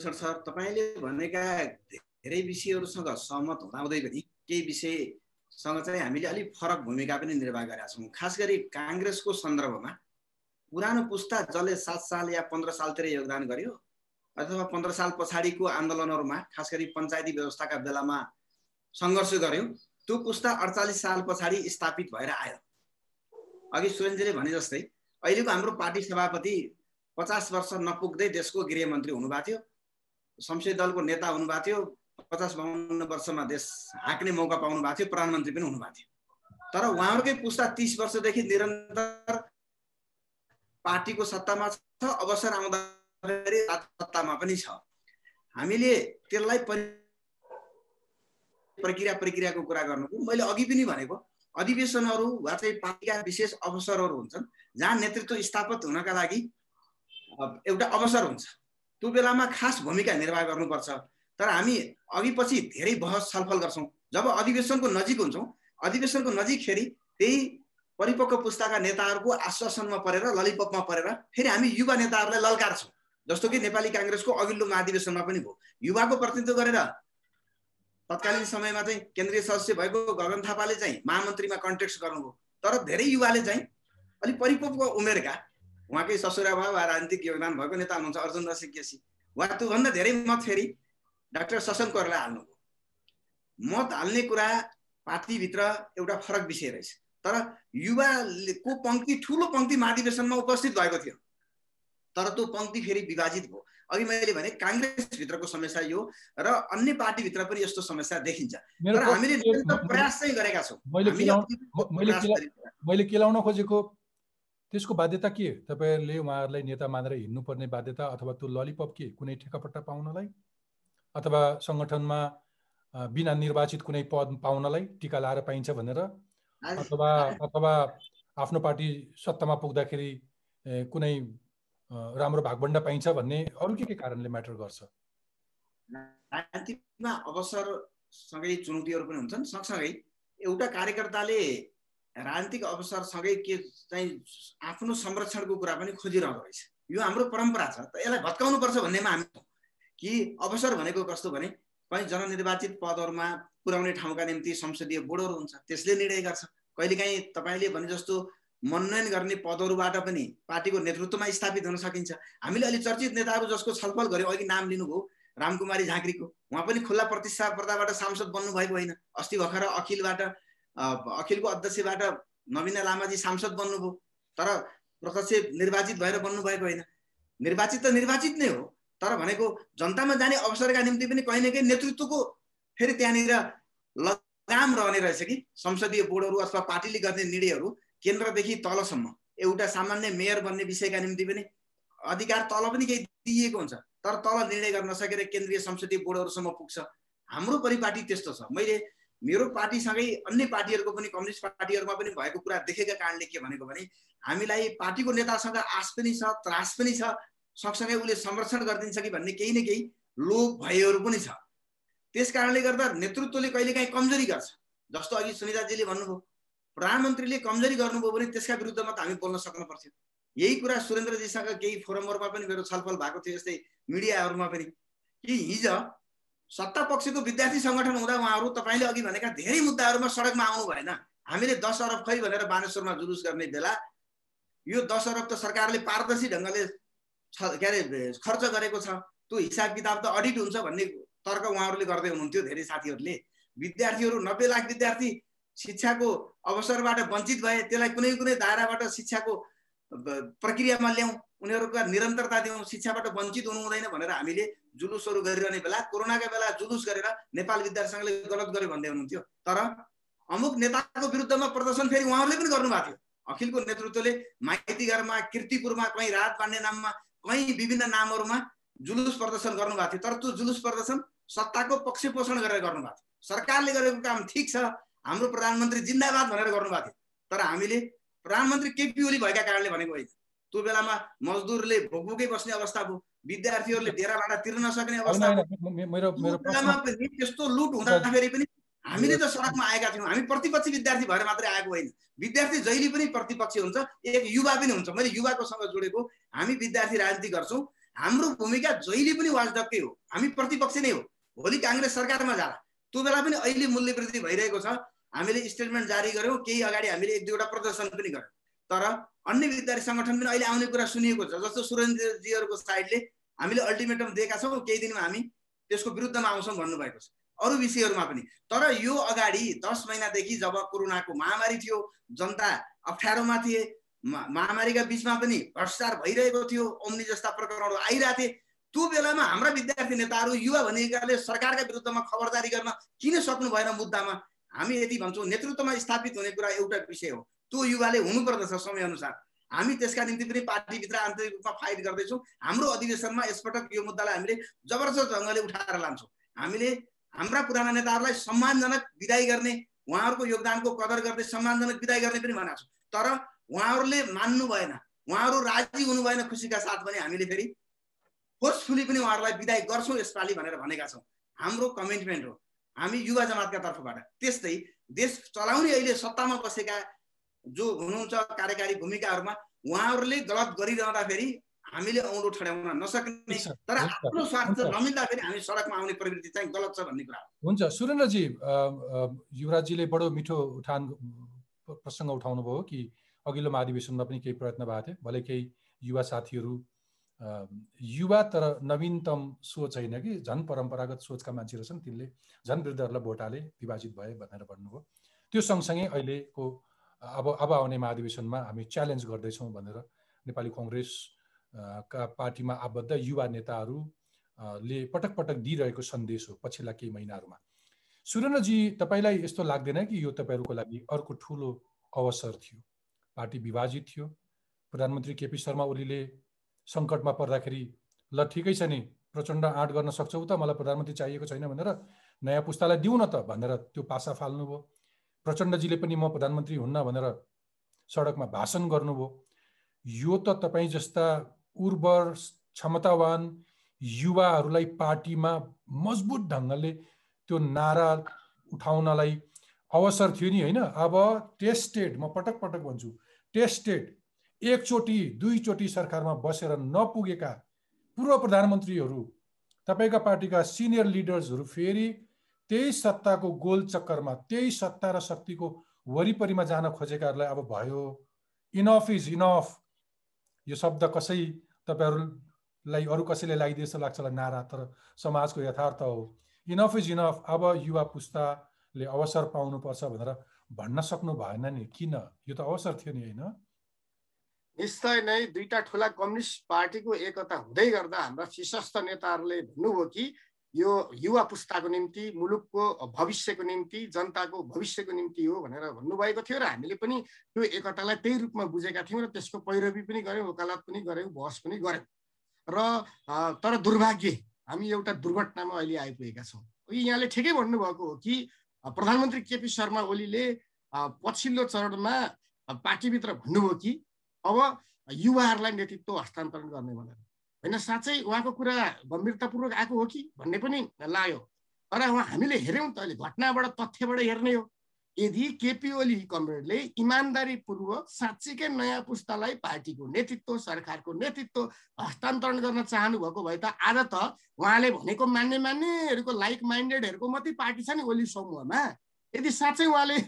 सर तपाईँले भनेका धेरै विषयहरूसँग सहमत हुँदाहुँदै पनि केही विषय सँग चाहिँ हामीले अलिक फरक भूमिका पनि निर्वाह गरेका छौँ। खास गरी काङ्ग्रेसको सन्दर्भमा पुरानो पुस्ता जसले सात साल या पन्ध्र सालतिर योगदान गर्यो अथवा पन्ध्र साल पछाडिको आन्दोलनहरूमा खास गरी पञ्चायती व्यवस्थाका बेलामा सङ्घर्ष गर्यो त्यो पुस्ता अडचालिस साल पछाडि स्थापित भएर आयो। अघि सुरेनजीले भने जस्तै अहिलेको हाम्रो पार्टी सभापति पचास वर्ष नपुग्दै देशको गृहमन्त्री हुनुभएको थियो संसदीय दलको नेता हुनुभएको थियो पचास बाहन्न वर्षमा देश हाँक्ने मौका पाउनु भएको थियो प्रधानमन्त्री पनि हुनुभएको थियो। तर उहाँहरूकै पुस्ता तिस वर्षदेखि निरन्तर पार्टीको सत्तामा छ अवसर आउँदाखेरि सत्तामा पनि छ। हामीले त्यसलाई प्रक्रिया प्रक्रियाको कुरा गर्नुको मैले अघि पनि भनेको अधिवेशनहरू वा चाहिँ पार्टीका विशेष अवसरहरू हुन्छन् जहाँ नेतृत्व स्थापित हुनका लागि एउटा अवसर हुन्छ। त्यो बेलामा खास भूमिका निर्वाह गर्नुपर्छ। तर हामी अघि पछि धेरै बहस छलफल गर्छौँ। जब अधिवेशनको नजिक हुन्छौँ अधिवेशनको नजिकखेरि त्यही परिपक्व पुस्ताका नेताहरूको आश्वासनमा परेर ललिपपमा परेर फेरि हामी युवा नेताहरूलाई ललकारछौँ। जस्तो कि नेपाली काङ्ग्रेसको अघिल्लो महाधिवेशनमा पनि भयो। युवाको प्रतिनिधित्व गरेर तत्कालीन समयमा चाहिँ केन्द्रीय सदस्य भएको गगन थापाले चाहिँ महामन्त्रीमा कन्टेक्स्ट गर्नुभयो। तर धेरै युवाले चाहिँ अलिक परिपक्व उमेरका उहाँकै ससुरा भयो वा राजनीतिक योगदान भएको नेता हुनुहुन्छ अर्जुन रसी केसी। वा त्योभन्दा धेरै मत फेरि डाक्टर सशङ्करलाई हाल्नुभयो मत हाल्ने कुरा पार्टीभित्र एउटा फरक विषय रहेछ। तर युवाको पङ्क्ति ठुलो पङ्क्ति महाधिवेशनमा उपस्थित भएको थियो तर त्यो पङ्क्ति फेरि विभाजित भयो। अघि मैले भने काङ्ग्रेसभित्रको समस्या यो र अन्य पार्टीभित्र पनि यस्तो समस्या देखिन्छ। तर हामीले प्रयास चाहिँ गरेका छौँ। मैले केलाउन खोजेको त्यसको बाध्यता के तपाईँहरूले उहाँहरूलाई नेता मानेर हिँड्नुपर्ने बाध्यता अथवा त्यो ललिपप के कुनै ठेकापट्टा पाउनलाई? अथवा सङ्गठनमा बिना निर्वाचित कुनै पद पाउनलाई टिका लाएर पाइन्छ भनेर अथवा अथवा आफ्नो पार्टी सत्तामा पुग्दाखेरि कुनै राम्रो भागभण्डा पाइन्छ भन्ने अरू के के कारणले म्याटर गर्छ? राजनीतिमा अवसरसँगै चुनौतीहरू पनि हुन्छन्। सँगसँगै एउटा कार्यकर्ताले राजनीतिक अवसरसँगै के चाहिँ आफ्नो संरक्षणको कुरा पनि खोजिरहँदो रहेछ। यो हाम्रो परम्परा छ त यसलाई भत्काउनुपर्छ भन्नेमा हामी कि अवसर भनेको कस्तो भने कहीँ जननिर्वाचित पदहरूमा पुर्याउने ठाउँका निम्ति संसदीय बोर्डहरू हुन्छ त्यसले निर्णय गर्छ। कहिलेकाहीँ तपाईँले भने जस्तो मनोनयन गर्ने पदहरूबाट पनि पार्टीको नेतृत्वमा स्थापित हुन सकिन्छ। हामीले अलि चर्चित नेताहरू जसको छलफल गऱ्यौँ अघि नाम लिनुभयो रामकुमारी झाँक्रीको। उहाँ पनि खुल्ला प्रतिस्पर्धाबाट सांसद बन्नुभएको होइन। अस्ति भर्खर अखिलबाट अखिलको अध्यक्षबाट नवीना लामाजी सांसद बन्नुभयो। तर प्रत्यक्ष निर्वाचित भएर बन्नुभएको होइन। निर्वाचित त निर्वाचित नै हो। तर भनेको जनतामा जाने अवसरका निम्ति पनि कहीँ न कहीँ नेतृत्वको फेरि त्यहाँनिर लगाम रहने रहेछ कि संसदीय बोर्डहरू अथवा पार्टीले गर्ने निर्णयहरू केन्द्रदेखि तलसम्म। एउटा सामान्य मेयर बन्ने विषयका निम्ति पनि अधिकार तल पनि केही दिइएको हुन्छ। तर तल निर्णय गर्न नसकेर केन्द्रीय संसदीय बोर्डहरूसम्म पुग्छ। हाम्रो परिपाटी त्यस्तो छ। मैले मेरो पार्टीसँगै अन्य पार्टीहरूको पनि कम्युनिस्ट पार्टीहरूमा पनि भएको कुरा देखेका कारणले के भनेको भने हामीलाई पार्टीको नेतासँग आश पनि छ त्रास पनि छ सँगसँगै उसले संरक्षण गरिदिन्छ कि भन्ने केही न केही लोभ भयहरू पनि छ। त्यस कारणले गर्दा नेतृत्वले कहिलेकाहीँ कमजोरी गर्छ। जस्तो अघि सुनिताजीले भन्नुभयो प्रधानमन्त्रीले कमजोरी गर्नुभयो भने त्यसका विरुद्धमा त हामी बोल्न सक्नु पर्थ्यो। यही कुरा सुरेन्द्रजीसँग केही फोरमहरूमा पनि मेरो छलफल भएको थियो यस्तै मिडियाहरूमा पनि। कि हिजो सत्ता पक्षको विद्यार्थी सङ्गठन हुँदा उहाँहरू तपाईँले अघि भनेका धेरै मुद्दाहरूमा सडकमा आउनु भएन। हामीले दस अरब खै भनेर बानेश्वरमा जुलुस गर्ने बेला यो दस अरब त सरकारले पारदर्शी ढङ्गले के अरे खर्च गरेको छ। त्यो हिसाब किताब त अडिट हुन्छ भन्ने तर्क उहाँहरूले गर्दै हुनुहुन्थ्यो धेरै साथीहरूले। विद्यार्थीहरू नब्बे लाख विद्यार्थी शिक्षाको अवसरबाट वञ्चित भए त्यसलाई कुनै कुनै दायराबाट शिक्षाको प्रक्रियामा ल्याउँ। उनीहरूका निरन्तरता दिउँ शिक्षाबाट वञ्चित हुनु हुँदैन भनेर हामीले जुलुसहरू गरिरहने बेला कोरोनाका बेला जुलुस गरेर नेपाल विद्यार्थी सङ्घले गलत गर्यो भन्दै हुनुहुन्थ्यो। तर अमुक नेताको विरुद्धमा प्रदर्शन फेरि उहाँहरूले पनि गर्नुभएको थियो। अखिलको नेतृत्वले माइतीघरमा किर्तिपुरमा कहीँ रात बाँड्ने नाममा कहीँ विभिन्न नामहरूमा जुलुस प्रदर्शन गर्नुभएको थियो। तर त्यो जुलुस प्रदर्शन सत्ताको पक्ष पोषण गरेर गर्नुभएको थियो। सरकारले गरेको काम ठिक छ हाम्रो प्रधानमन्त्री जिन्दाबाद भनेर गर्नुभएको थियो। तर हामीले प्रधानमन्त्री केपी ओली भएका कारणले भनेको होइन। त्यो बेलामा मजदुरले भोकभोकै बस्ने अवस्था भयो विद्यार्थीहरूले डेराबाट तिर्न नसक्ने अवस्था त्यस्तो लुट हुँदाखेरि पनि हामीले त सडकमा आएका थियौँ। हामी प्रतिपक्षी विद्यार्थी भएर मात्रै आएको होइन। विद्यार्थी जहिले पनि प्रतिपक्षी हुन्छ एक युवा पनि हुन्छ। मैले युवाकोसँग जोडेको हामी विद्यार्थी राजनीति गर्छौँ हाम्रो भूमिका जहिले पनि वाजडक्कै हो। हामी प्रतिपक्ष नै हो। भोलि काङ्ग्रेस सरकारमा जाला। त्यो बेला पनि अहिले मूल्य वृद्धि भइरहेको छ। हामीले स्टेटमेन्ट जारी गऱ्यौँ केही अगाडि हामीले एक दुईवटा प्रदर्शन पनि गऱ्यौँ। तर अन्य विद्यार्थी सङ्गठन पनि अहिले आउने कुरा सुनिएको छ। जस्तो सुरेन्द्रजीहरूको साइडले हामीले अल्टिमेटम दिएका छौँ केही दिनमा हामी त्यसको विरुद्धमा आउँछौँ भन्नुभएको छ। अरू विषयहरूमा पनि। तर यो अगाडि दस महिनादेखि जब कोरोनाको महामारी थियो जनता अप्ठ्यारोमा थिए महामारीका बिचमा पनि भ्रष्टाचार भइरहेको थियो ओम्नी जस्ता प्रकरणहरू आइरहेको थिए। त्यो बेलामा हाम्रा विद्यार्थी नेताहरू युवा भनेकाले सरकारका विरुद्धमा खबरदारी गर्न किन सक्नु भएन मुद्दामा? हामी यति भन्छौँ नेतृत्वमा स्थापित हुने कुरा एउटा विषय हो। त्यो युवाले हुनुपर्दछ समयअनुसार। हामी त्यसका निम्ति पनि पार्टीभित्र आन्तरिक रूपमा फाइट गर्दैछौँ। हाम्रो अधिवेशनमा यसपटक यो मुद्दालाई हामीले जबरजस्त ढङ्गले उठाएर लान्छौँ। हामीले हाम्रा पुराना नेताहरूलाई सम्मानजनक विदाई गर्ने उहाँहरूको योगदानको कदर गर्दै सम्मानजनक विदाई गर्ने पनि भनेको छौँ। तर उहाँहरूले मान्नु भएन। उहाँहरू राजी हुनु भएन खुसीका साथ पनि हामीले फेरि फोर्सफुली पनि उहाँहरूलाई विदाई गर्छौँ यसपालि भनेर भनेका छौँ। हाम्रो कमिटमेन्ट हो। हामी युवा जमातका तर्फबाट त्यस्तै देश चलाउने अहिले सत्तामा बसेका जो हुनुहुन्छ कार्यकारी भूमिकाहरूमा उहाँहरूले गलत गरिरहँदाखेरि हामीले औँलो ठड्याउन नसक्ने तर आफ्नो स्वार्थ नमिल्दाखेरि हामी सडकमा आउने प्रवृत्ति चाहिँ गलत छ भन्ने कुरा हुन्छ। सुरेन्द्रजी युवराजीले बडो मिठो उठान प्रसङ्ग उठाउनु भयो कि अघिल्लो महाधिवेशनमा पनि केही प्रयत्न भएको थियो। भले केही युवा साथीहरू युवा तर नवीनतम सोच होइन कि झन् परम्परागत सोचका मान्छेहरू छन् तिनले झन् वृद्धहरूलाई भोट हाले विभाजित भए भनेर भन्नुभयो। त्यो सँगसँगै अहिलेको अब अब आउने महाधिवेशनमा हामी च्यालेन्ज गर्दैछौँ भनेर नेपाली कङ्ग्रेस का पार्टीमा आबद्ध युवा नेताहरूले पटक पटक दिइरहेको सन्देश हो पछिल्ला केही महिनाहरूमा। सुरेन्द्रजी तपाईँलाई यस्तो लाग्दैन कि यो तपाईँहरूको लागि अर्को ठुलो अवसर थियो? पार्टी विभाजित थियो। प्रधानमन्त्री केपी शर्मा ओलीले सङ्कटमा पर्दाखेरि ल ठिकै छ नि प्रचण्ड आँट गर्न सक्छौ त मलाई प्रधानमन्त्री चाहिएको छैन भनेर नयाँ पुस्तालाई दिउँ न त भनेर त्यो पासा फाल्नुभयो। प्रचण्डजीले पनि म प्रधानमन्त्री हुन्न भनेर सडकमा भाषण गर्नुभयो। यो त तपाईँ जस्ता उर्वर क्षमतावान युवाहरूलाई पार्टीमा मजबुत ढङ्गले त्यो नारा उठाउनलाई अवसर थियो नि होइन? अब टेस्टेड म पटक पटक भन्छु टेस्टेड एकचोटि दुईचोटि सरकारमा बसेर नपुगेका पूर्व प्रधानमन्त्रीहरू तपाईँका पार्टीका सिनियर लिडर्सहरू फेरि त्यही सत्ताको गोल चक्करमा त्यही सत्ता र शक्तिको वरिपरिमा जान खोजेकाहरूलाई अब भयो। इनफ इज इनफ यो शब्द कसै तपाईँहरूलाई अरू कसैले लगाइदिए जस्तो लाग्छ होला नारा तर समाजको यथार्थ हो। इनफ इज इनफ अब युवा पुस्ताले अवसर पाउनुपर्छ भनेर भन्न सक्नु भएन नि। किन? यो त अवसर थियो नि होइन? निश्चय नै दुईटा ठुला कम्युनिस्ट पार्टीको एकता हुँदै गर्दा हाम्रा शीर्षस्थ नेताहरूले भन्नुभयो कि यो युवा पुस्ताको निम्ति मुलुकको भविष्यको निम्ति जनताको भविष्यको निम्ति हो भनेर भन्नुभएको थियो र हामीले पनि त्यो एकतालाई त्यही रूपमा बुझेका थियौँ र त्यसको पैरवी पनि गऱ्यौँ वकालत पनि गऱ्यौँ बहस पनि गऱ्यौँ। र तर दुर्भाग्य हामी एउटा दुर्घटनामा अहिले आइपुगेका छौँ। यहाँले ठिकै भन्नुभएको हो कि प्रधानमन्त्री केपी शर्मा ओलीले पछिल्लो चरणमा पार्टीभित्र भन्नुभयो कि अब युवाहरूलाई नेतृत्व हस्तान्तरण गर्ने भनेर। होइन साँच्चै उहाँको कुरा गम्भीरतापूर्वक आएको हो कि भन्ने पनि लाग्यो। तर उहाँ हामीले हेऱ्यौँ त अहिले घटनाबाट तथ्यबाट हेर्ने हो। यदि केपी ओली कमरेडले इमान्दारीपूर्वक साँच्चीकै नयाँ पुस्तालाई पार्टीको नेतृत्व सरकारको नेतृत्व हस्तान्तरण गर्न चाहनु भएको भए त आज त उहाँले भनेको मान्ने मान्नेहरूको लाइक माइन्डेडहरूको मात्रै पार्टी छ नि ओली समूहमा। यदि साँच्चै उहाँले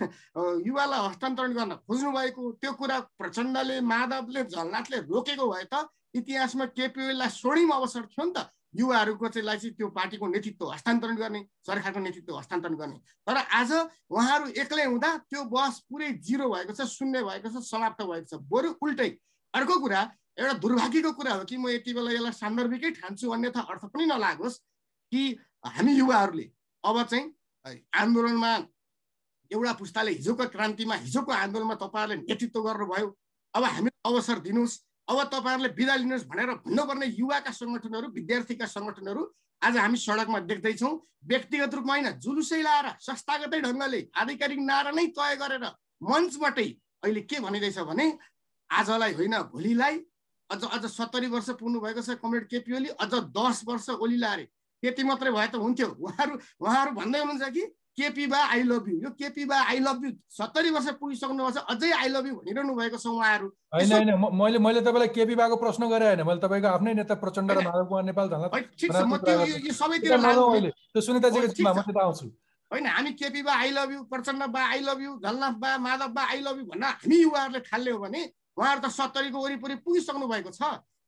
युवालाई हस्तान्तरण गर्न खोज्नु भएको त्यो कुरा प्रचण्डले माधवले झलनाथले रोकेको भए त इतिहासमा केपिओलाई स्वर्णिम अवसर थियो नि त। युवाहरूको चाहिँ चाहिँ त्यो पार्टीको नेतृत्व हस्तान्तरण गर्ने सरकारको नेतृत्व हस्तान्तरण गर्ने। तर आज उहाँहरू एक्लै हुँदा त्यो बस पुरै जिरो भएको छ शून्य भएको छ समाप्त भएको छ। बरु उल्टै अर्को कुरा एउटा दुर्भाग्यको कुरा हो कि म यति बेला यसलाई सान्दर्भिकै ठान्छु अन्यथा अर्थ पनि नलागोस् कि हामी युवाहरूले अब चाहिँ आन्दोलनमा एउटा पुस्ताले हिजोको क्रान्तिमा हिजोको आन्दोलनमा तपाईँहरूले नेतृत्व गर्नुभयो। अब हामी अवसर दिनुहोस्। अब तपाईँहरूले बिदा लिनुहोस् भनेर भन्नुपर्ने युवाका सङ्गठनहरू विद्यार्थीका सङ्गठनहरू आज हामी सडकमा देख्दैछौँ। व्यक्तिगत रूपमा होइन जुलुसै लाएर संस्थागतै ढङ्गले आधिकारिक नारा नै तय गरेर मञ्चबाटै अहिले के भनिँदैछ भने आजलाई होइन भोलिलाई अझ अझ सत्तरी वर्ष पुग्नु भएको छ कमरेड केपी ओली अझ दस वर्ष ओली लारे। त्यति मात्रै भए त हुन्थ्यो। उहाँहरू उहाँहरू भन्दै हुनुहुन्छ कि केपी बा आई लभ यु यो केपी बा आई लभ यु सत्तरी वर्ष पुगिसक्नु भएको छ अझै आई लभ यु भनिरहनु भएको छ उहाँहरू। होइन होइन मैले मैले तपाईँलाई केपी बाको प्रश्न गरेँ होइन। मैले तपाईँको आफ्नै नेता प्रचण्ड र माधव कुमार नेपाल त्यो सुनिताजीको आउँछु होइन हामी केपी बा आई लभ यु प्रचण्ड बा आई लभ यु झलनाथ बा माधव बा आई लभ यु भन्न हामी युवाहरूले हो भने उहाँहरू त सत्तरीको वरिपरि पुगिसक्नु भएको छ।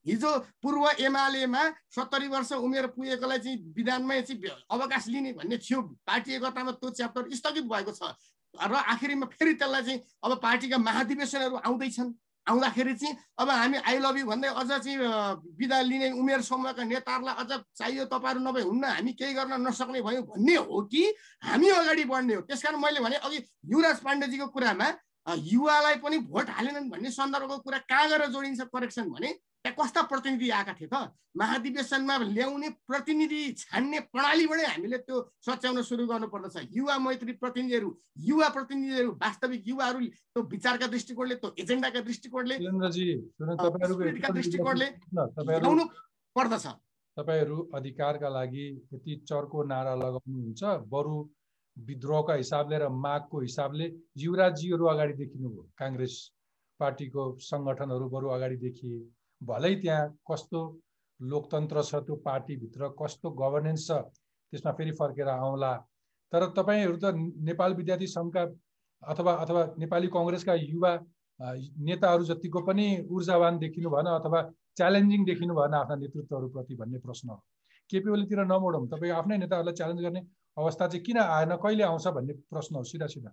हिजो पूर्व एमालेमा सत्तरी वर्ष उमेर पुगेकोलाई चाहिँ विधानमै चाहिँ अवकाश लिने भन्ने थियो। पार्टी एकतामा त्यो च्याप्टर स्थगित भएको छ। र आखिरीमा फेरि त्यसलाई चाहिँ अब पार्टीका महाधिवेशनहरू आउँदैछन्। आउँदाखेरि चाहिँ अब हामी आई लभ यु भन्दै अझ चाहिँ विदा लिने उमेर समूहका नेताहरूलाई अझ चाहियो तपाईँहरू नभए हुन्न हामी केही गर्न नसक्ने भयौँ भन्ने हो कि हामी अगाडि बढ्ने हो। त्यस कारण मैले भने अघि युवराज पाण्डेजीको कुरामा युवालाई पनि भोट हालेनन् भन्ने सन्दर्भको कुरा कहाँ गएर जोडिन्छ करेक्सन भने त्यहाँ कस्ता प्रतिनिधि आएका थिए त? महाधिवेशनमा ल्याउने प्रतिनिधि छान्ने प्रणालीबाटै हामीले त्यो सच्याउन सुरु गर्नुपर्दछ। युवा मैत्री प्रतिनिधिहरू युवा प्रतिनिधिहरू वास्तविक युवाहरू त्यो विचारका दृष्टिकोणले त्यो एजेन्डाका दृष्टिकोणले दृष्टिकोणले ल्याउनु पर्दछ। तपाईँहरू अधिकारका लागि यति चर्को नारा लगाउनुहुन्छ। बरु विद्रोहका हिसाबले र मागको हिसाबले युवराजजीहरू अगाडि देखिनुभयो। काङ्ग्रेस पार्टीको सङ्गठनहरू बरु अगाडि देखिए। भलै त्यहाँ कस्तो लोकतन्त्र छ त्यो पार्टीभित्र कस्तो गभर्नेन्स छ त्यसमा फेरि फर्केर आउँला। तर तपाईँहरू त नेपाल विद्यार्थी सङ्घका अथवा अथवा नेपाली कङ्ग्रेसका युवा नेताहरू जतिको पनि ऊर्जावान देखिनु भएन अथवा च्यालेन्जिङ देखिनु भएन आफ्ना नेतृत्वहरूप्रति भन्ने प्रश्न हो। केपी ओलीतिर नमोडौँ। तपाईँ आफ्नै नेताहरूलाई च्यालेन्ज गर्ने अवस्था चाहिँ किन आएन? कहिले आउँछ भन्ने प्रश्न हो सिधा सिधा।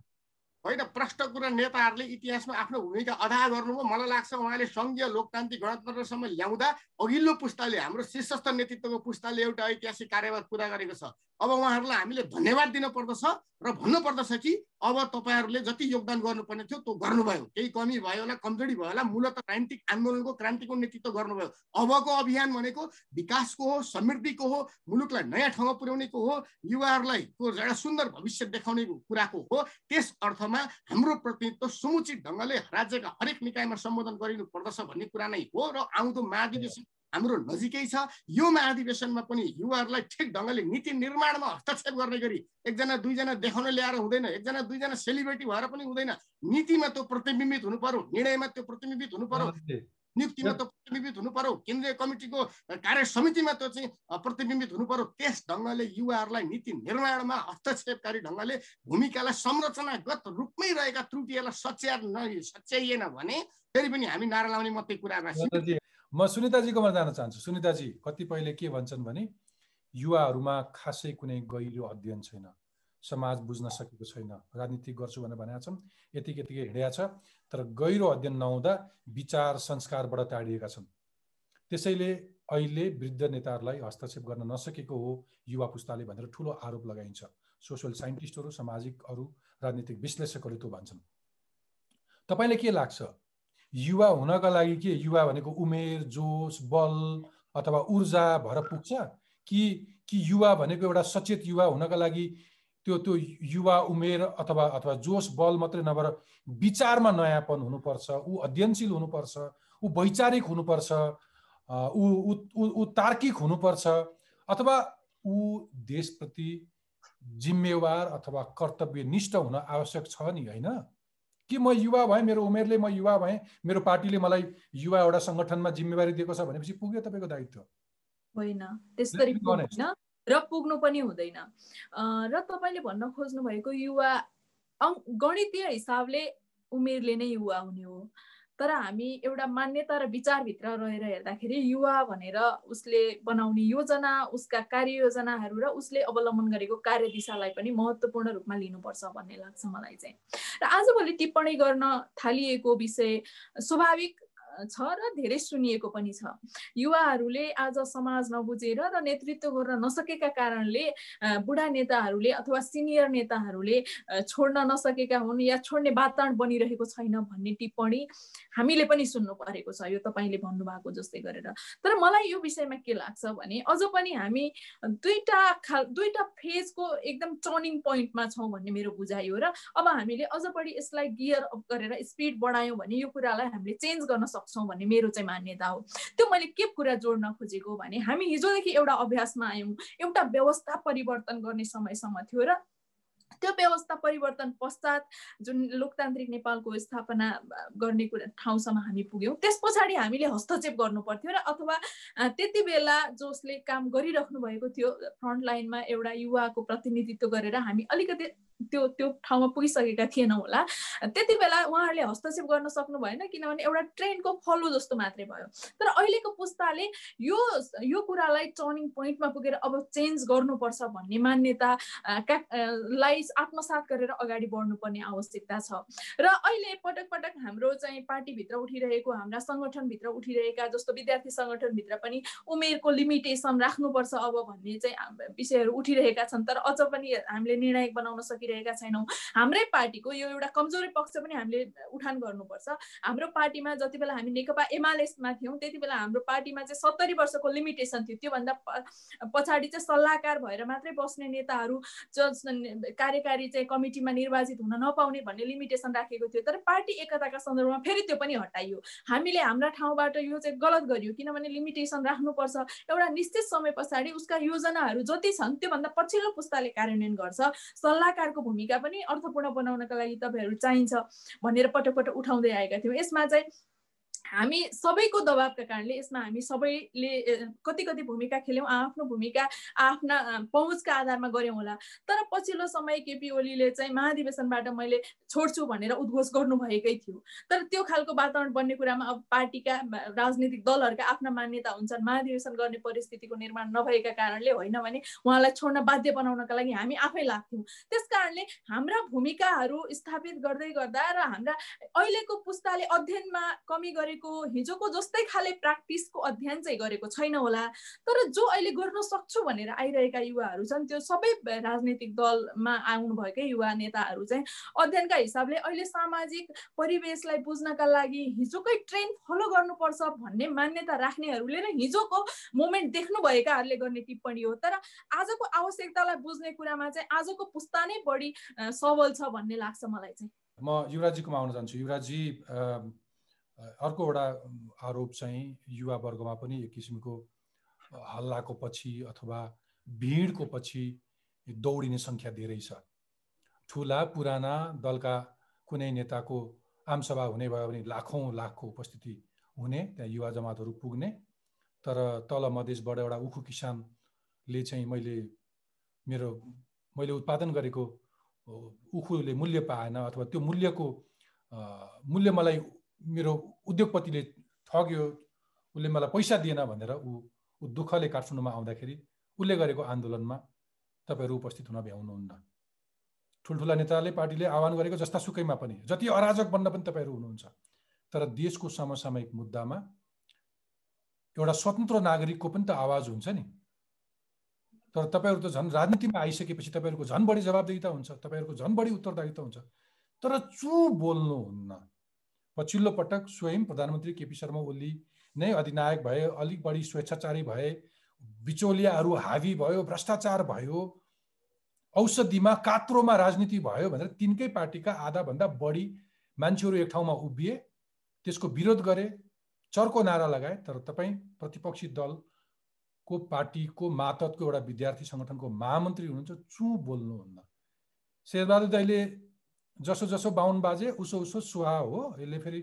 होइन प्रष्ट कुरा नेताहरूले इतिहासमा आफ्नो भूमिका अदा गर्नुभयो। मलाई लाग्छ उहाँले सङ्घीय लोकतान्त्रिक गणतन्त्रसम्म ल्याउँदा अघिल्लो पुस्ताले हाम्रो शीर्षस्थ नेतृत्वको पुस्ताले एउटा ऐतिहासिक कार्यवाद पुरा गरेको छ। अब उहाँहरूलाई हामीले धन्यवाद दिन पर्दछ र भन्नु पर्दछ कि अब तपाईँहरूले जति योगदान गर्नुपर्ने थियो त्यो गर्नुभयो। केही कमी भयो होला कमजोरी भयो होला मूलत क्रान्तिक आन्दोलनको क्रान्तिको नेतृत्व गर्नुभयो। अबको अभियान भनेको विकासको हो समृद्धिको हो मुलुकलाई नयाँ ठाउँमा पुर्याउनेको हो युवाहरूलाई एउटा सुन्दर भविष्य देखाउने कुराको हो। त्यस अर्थमा हाम्रो प्रतिनिधित्व समुचित ढङ्गले राज्यका हरेक निकायमा सम्बोधन गरिनु पर्दछ भन्ने कुरा नै हो र आउँदो महाधिवेशन हाम्रो नजिकै छ। यो महाधिवेशनमा पनि युवाहरूलाई ठिक ढङ्गले नीति निर्माणमा हस्तक्षेप गर्ने गरी एकजना दुईजना देखाउन ल्याएर हुँदैन। एकजना दुईजना सेलिब्रेटी भएर पनि हुँदैन। नीतिमा त्यो प्रतिबिम्बित हुनु पर्यो निर्णयमा त्यो प्रतिबिम्बित हुनु पर्यो नियुक्तिमा त्यो प्रतिबिम्बित हुनु पर्यो केन्द्रीय कमिटीको कार्य समितिमा त्यो चाहिँ प्रतिबिम्बित हुनु पर्यो। त्यस ढङ्गले युवाहरूलाई नीति निर्माणमा हस्तक्षेपकारी ढङ्गले भूमिकालाई संरचनागत रूपमै रहेका त्रुटिहरूलाई सच्याएर सच्याइएन भने फेरि पनि हामी नारा लाउने मात्रै कुरामा म सुनिताजीकोमा जान चाहन्छु। सुनिताजी कतिपयले के भन्छन् भने युवाहरूमा खासै कुनै गहिरो अध्ययन छैन। समाज बुझ्न सकेको छैन। राजनीति गर्छु भनेर भनेका छन्। यतिकै यतिकै हिँडेका छ। तर गहिरो अध्ययन नहुँदा विचार संस्कारबाट टाढिएका छन्। त्यसैले अहिले वृद्ध नेताहरूलाई हस्तक्षेप गर्न नसकेको हो युवा पुस्ताले भनेर ठुलो आरोप लगाइन्छ। सोसियल साइन्टिस्टहरू सामाजिक अरू राजनीतिक विश्लेषकहरूले त्यो भन्छन्। तपाईँलाई के लाग्छ? युवा हुनका लागि के? युवा भनेको उमेर जोस बल अथवा ऊर्जा भएर पुग्छ कि कि युवा भनेको एउटा सचेत युवा हुनका लागि त्यो त्यो युवा उमेर अथवा अथवा जोस बल मात्रै नभएर विचारमा नयाँपन हुनुपर्छ ऊ अध्ययनशील हुनुपर्छ ऊ वैचारिक हुनुपर्छ ऊ ऊ तार्किक हुनुपर्छ अथवा ऊ देशप्रति जिम्मेवार अथवा कर्तव्यनिष्ठ हुन आवश्यक छ नि होइन? कि म युवा भएँ मेरो उमेरले म युवा भएँ मेरो पार्टीले मलाई युवा एउटा सङ्गठनमा जिम्मेवारी दिएको छ भनेपछि पुग्यो तपाईँको दायित्व। होइन त्यसरी र पुग्नु पनि हुँदैन। र तपाईँले भन्न खोज्नु भएको युवा गणितीय हिसाबले उमेरले नै युवा हुने हो। तर हामी एउटा मान्यता र विचारभित्र रहेर हेर्दाखेरि युवा भनेर उसले बनाउने योजना उसका कार्ययोजनाहरू र उसले अवलम्बन गरेको कार्यदिशालाई पनि महत्त्वपूर्ण रूपमा लिनुपर्छ भन्ने लाग्छ मलाई चाहिँ। र आजभोलि टिप्पणी गर्न थालिएको विषय स्वाभाविक छ र धेरै सुनिएको पनि छ। युवाहरूले आज समाज नबुझेर र नेतृत्व गर्न नसकेका कारणले बुढा नेताहरूले अथवा सिनियर नेताहरूले छोड्न नसकेका हुन् या छोड्ने वातावरण बनिरहेको छैन भन्ने टिप्पणी हामीले पनि सुन्नु परेको छ यो तपाईँले भन्नुभएको जस्तै गरेर। तर मलाई यो विषयमा के लाग्छ भने अझ पनि हामी दुईटा खाल दुईटा फेजको एकदम टर्निङ पोइन्टमा छौँ भन्ने मेरो बुझाइ हो र अब हामीले अझ बढी यसलाई गियर अप गरेर स्पिड बढायौँ भने यो कुरालाई हामीले चेन्ज गर्न सक्छौँ सक्छौँ भन्ने मेरो चाहिँ मान्यता हो। त्यो मैले के कुरा जोड्न खोजेको भने हामी हिजोदेखि एउटा अभ्यासमा आयौँ एउटा व्यवस्था परिवर्तन गर्ने समयसम्म थियो र त्यो व्यवस्था परिवर्तन पश्चात जुन लोकतान्त्रिक नेपालको स्थापना गर्ने कुरा ठाउँसम्म हामी पुग्यौँ त्यस पछाडि हामीले हस्तक्षेप गर्नु पर्थ्यो र अथवा त्यति बेला जसले काम गरिराख्नु भएको थियो फ्रन्ट लाइनमा एउटा युवाको प्रतिनिधित्व गरेर हामी अलिकति त्यो त्यो ठाउँमा पुगिसकेका थिएनौँ होला। त्यति बेला उहाँहरूले हस्तक्षेप गर्न सक्नु भएन किनभने एउटा ट्रेनको फलो जस्तो मात्रै भयो। तर अहिलेको पुस्ताले यो यो कुरालाई टर्निङ पोइन्टमा पुगेर अब चेन्ज गर्नुपर्छ भन्ने मान्यता लाई आत्मसात गरेर अगाडि बढ्नुपर्ने आवश्यकता छ। र अहिले पटक पटक हाम्रो चाहिँ पार्टीभित्र उठिरहेको हाम्रा सङ्गठनभित्र उठिरहेका जस्तो विद्यार्थी सङ्गठनभित्र पनि उमेरको लिमिटेसन राख्नुपर्छ अब भन्ने चाहिँ विषयहरू उठिरहेका छन्। तर अझ पनि हामीले निर्णायक बनाउन सकिन्छ। सकिरहेका छैनौँ। हाम्रै पार्टीको यो एउटा कमजोरी पक्ष पनि हामीले उठान गर्नुपर्छ। हाम्रो पार्टीमा जति बेला हामी नेकपा एमालेसमा थियौँ त्यति बेला हाम्रो पार्टीमा चाहिँ सत्तरी वर्षको लिमिटेसन थियो। त्योभन्दा पछाडि चाहिँ सल्लाहकार भएर मात्रै बस्ने नेताहरू कार्यकारी चाहिँ कमिटीमा निर्वाचित हुन नपाउने भन्ने लिमिटेसन राखेको थियो। तर पार्टी एकताका सन्दर्भमा फेरि त्यो पनि हटाइयो। हामीले हाम्रा ठाउँबाट यो चाहिँ गलत गरियो किनभने लिमिटेसन राख्नुपर्छ। एउटा निश्चित समय पछाडि उसका योजनाहरू जति छन् त्योभन्दा पछिल्लो पुस्ताले कार्यान्वयन गर्छ। सल्लाहकार सरकारको भूमिका पनि अर्थपूर्ण बनाउनका लागि तपाईँहरू चाहिन्छ भनेर पटक पटक उठाउँदै आएका थियौँ। यसमा चाहिँ हामी सबैको दबावका कारणले यसमा हामी सबैले कति कति भूमिका खेल्यौँ आफ्नो भूमिका आफ्ना पहुँचका आधारमा गऱ्यौँ होला। तर पछिल्लो समय केपी ओलीले चाहिँ महाधिवेशनबाट मैले छोड्छु भनेर उद्घोष गर्नुभएकै थियो। तर त्यो खालको वातावरण बन्ने कुरामा अब पार्टीका राजनीतिक दलहरूका आफ्ना मान्यता हुन्छन् महाधिवेशन गर्ने परिस्थितिको निर्माण नभएका कारणले होइन भने उहाँलाई छोड्न बाध्य बनाउनका लागि हामी आफै लाग्थ्यौँ। त्यस कारणले हाम्रा भूमिकाहरू स्थापित गर्दै गर्दा र हाम्रा अहिलेको पुस्ताले अध्ययनमा कमी गरे गरेको हिजोको जस्तै खाले प्र्याक्टिसको अध्ययन चाहिँ गरेको छैन होला। तर जो अहिले गर्न सक्छु भनेर आइरहेका युवाहरू छन् त्यो सबै राजनैतिक दलमा आउनुभएकै युवा नेताहरू चाहिँ अध्ययनका हिसाबले अहिले सामाजिक परिवेशलाई बुझ्नका लागि हिजोकै ट्रेन फलो गर्नुपर्छ भन्ने मान्यता राख्नेहरूले नै हिजोको मोमेन्ट देख्नुभएकाहरूले गर्ने टिप्पणी हो। तर आजको आवश्यकतालाई बुझ्ने कुरामा चाहिँ आजको पुस्ता नै बढी सबल छ भन्ने लाग्छ मलाई चाहिँ। म युवराजीकोमा आउन चाहन्छु। युवराजी अर्को एउटा आरोप चाहिँ युवा वर्गमा पनि एक किसिमको हल्लाको पछि अथवा भिडको पछि दौडिने सङ्ख्या धेरै छ। ठुला पुराना दलका कुनै नेताको आमसभा हुने भयो भने लाखौँ लाखको उपस्थिति हुने त्यहाँ युवा जमातहरू पुग्ने। तर तल मधेसबाट एउटा उखु किसानले चाहिँ मैले मेरो मैले उत्पादन गरेको उखुले मूल्य पाएन अथवा त्यो मूल्यको मूल्य मलाई मेरो उद्योगपतिले ठग्यो उसले मलाई पैसा दिएन भनेर ऊ ऊ दुःखले काठमाडौँमा आउँदाखेरि उसले गरेको आन्दोलनमा तपाईँहरू उपस्थित हुन भ्याउनुहुन्न। ठुल्ठुला नेताले पार्टीले आह्वान गरेको जस्ता सुकैमा पनि जति अराजक बन्न पनि तपाईँहरू हुनुहुन्छ। तर देशको समसामयिक मुद्दामा एउटा स्वतन्त्र नागरिकको पनि त आवाज हुन्छ नि। तर तपाईँहरू त झन् राजनीतिमा आइसकेपछि तपाईँहरूको झन् बढी जवाबदेहिता हुन्छ तपाईँहरूको झन् बढी उत्तरदायित्व हुन्छ। तर चु बोल्नुहुन्न? पछिल्लो पटक स्वयं प्रधानमन्त्री केपी शर्मा ओली नै अधिनायक भए अलिक बढी स्वेच्छाचारी भए बिचौलियाहरू हावी भयो भ्रष्टाचार भयो औषधिमा कात्रोमा राजनीति भयो भनेर तिनकै पार्टीका आधाभन्दा बढी मान्छेहरू एक ठाउँमा उभिए त्यसको विरोध गरे चर्को नारा लगाए तर तपाईँ प्रतिपक्षी दलको पार्टीको मातहतको एउटा विद्यार्थी सङ्गठनको महामन्त्री हुनुहुन्छ चु बोल्नुहुन्न। शेरबहादुर दाईले जसो जसो बाहुन बाजे उसो उसो सुहा हो। यसले फेरि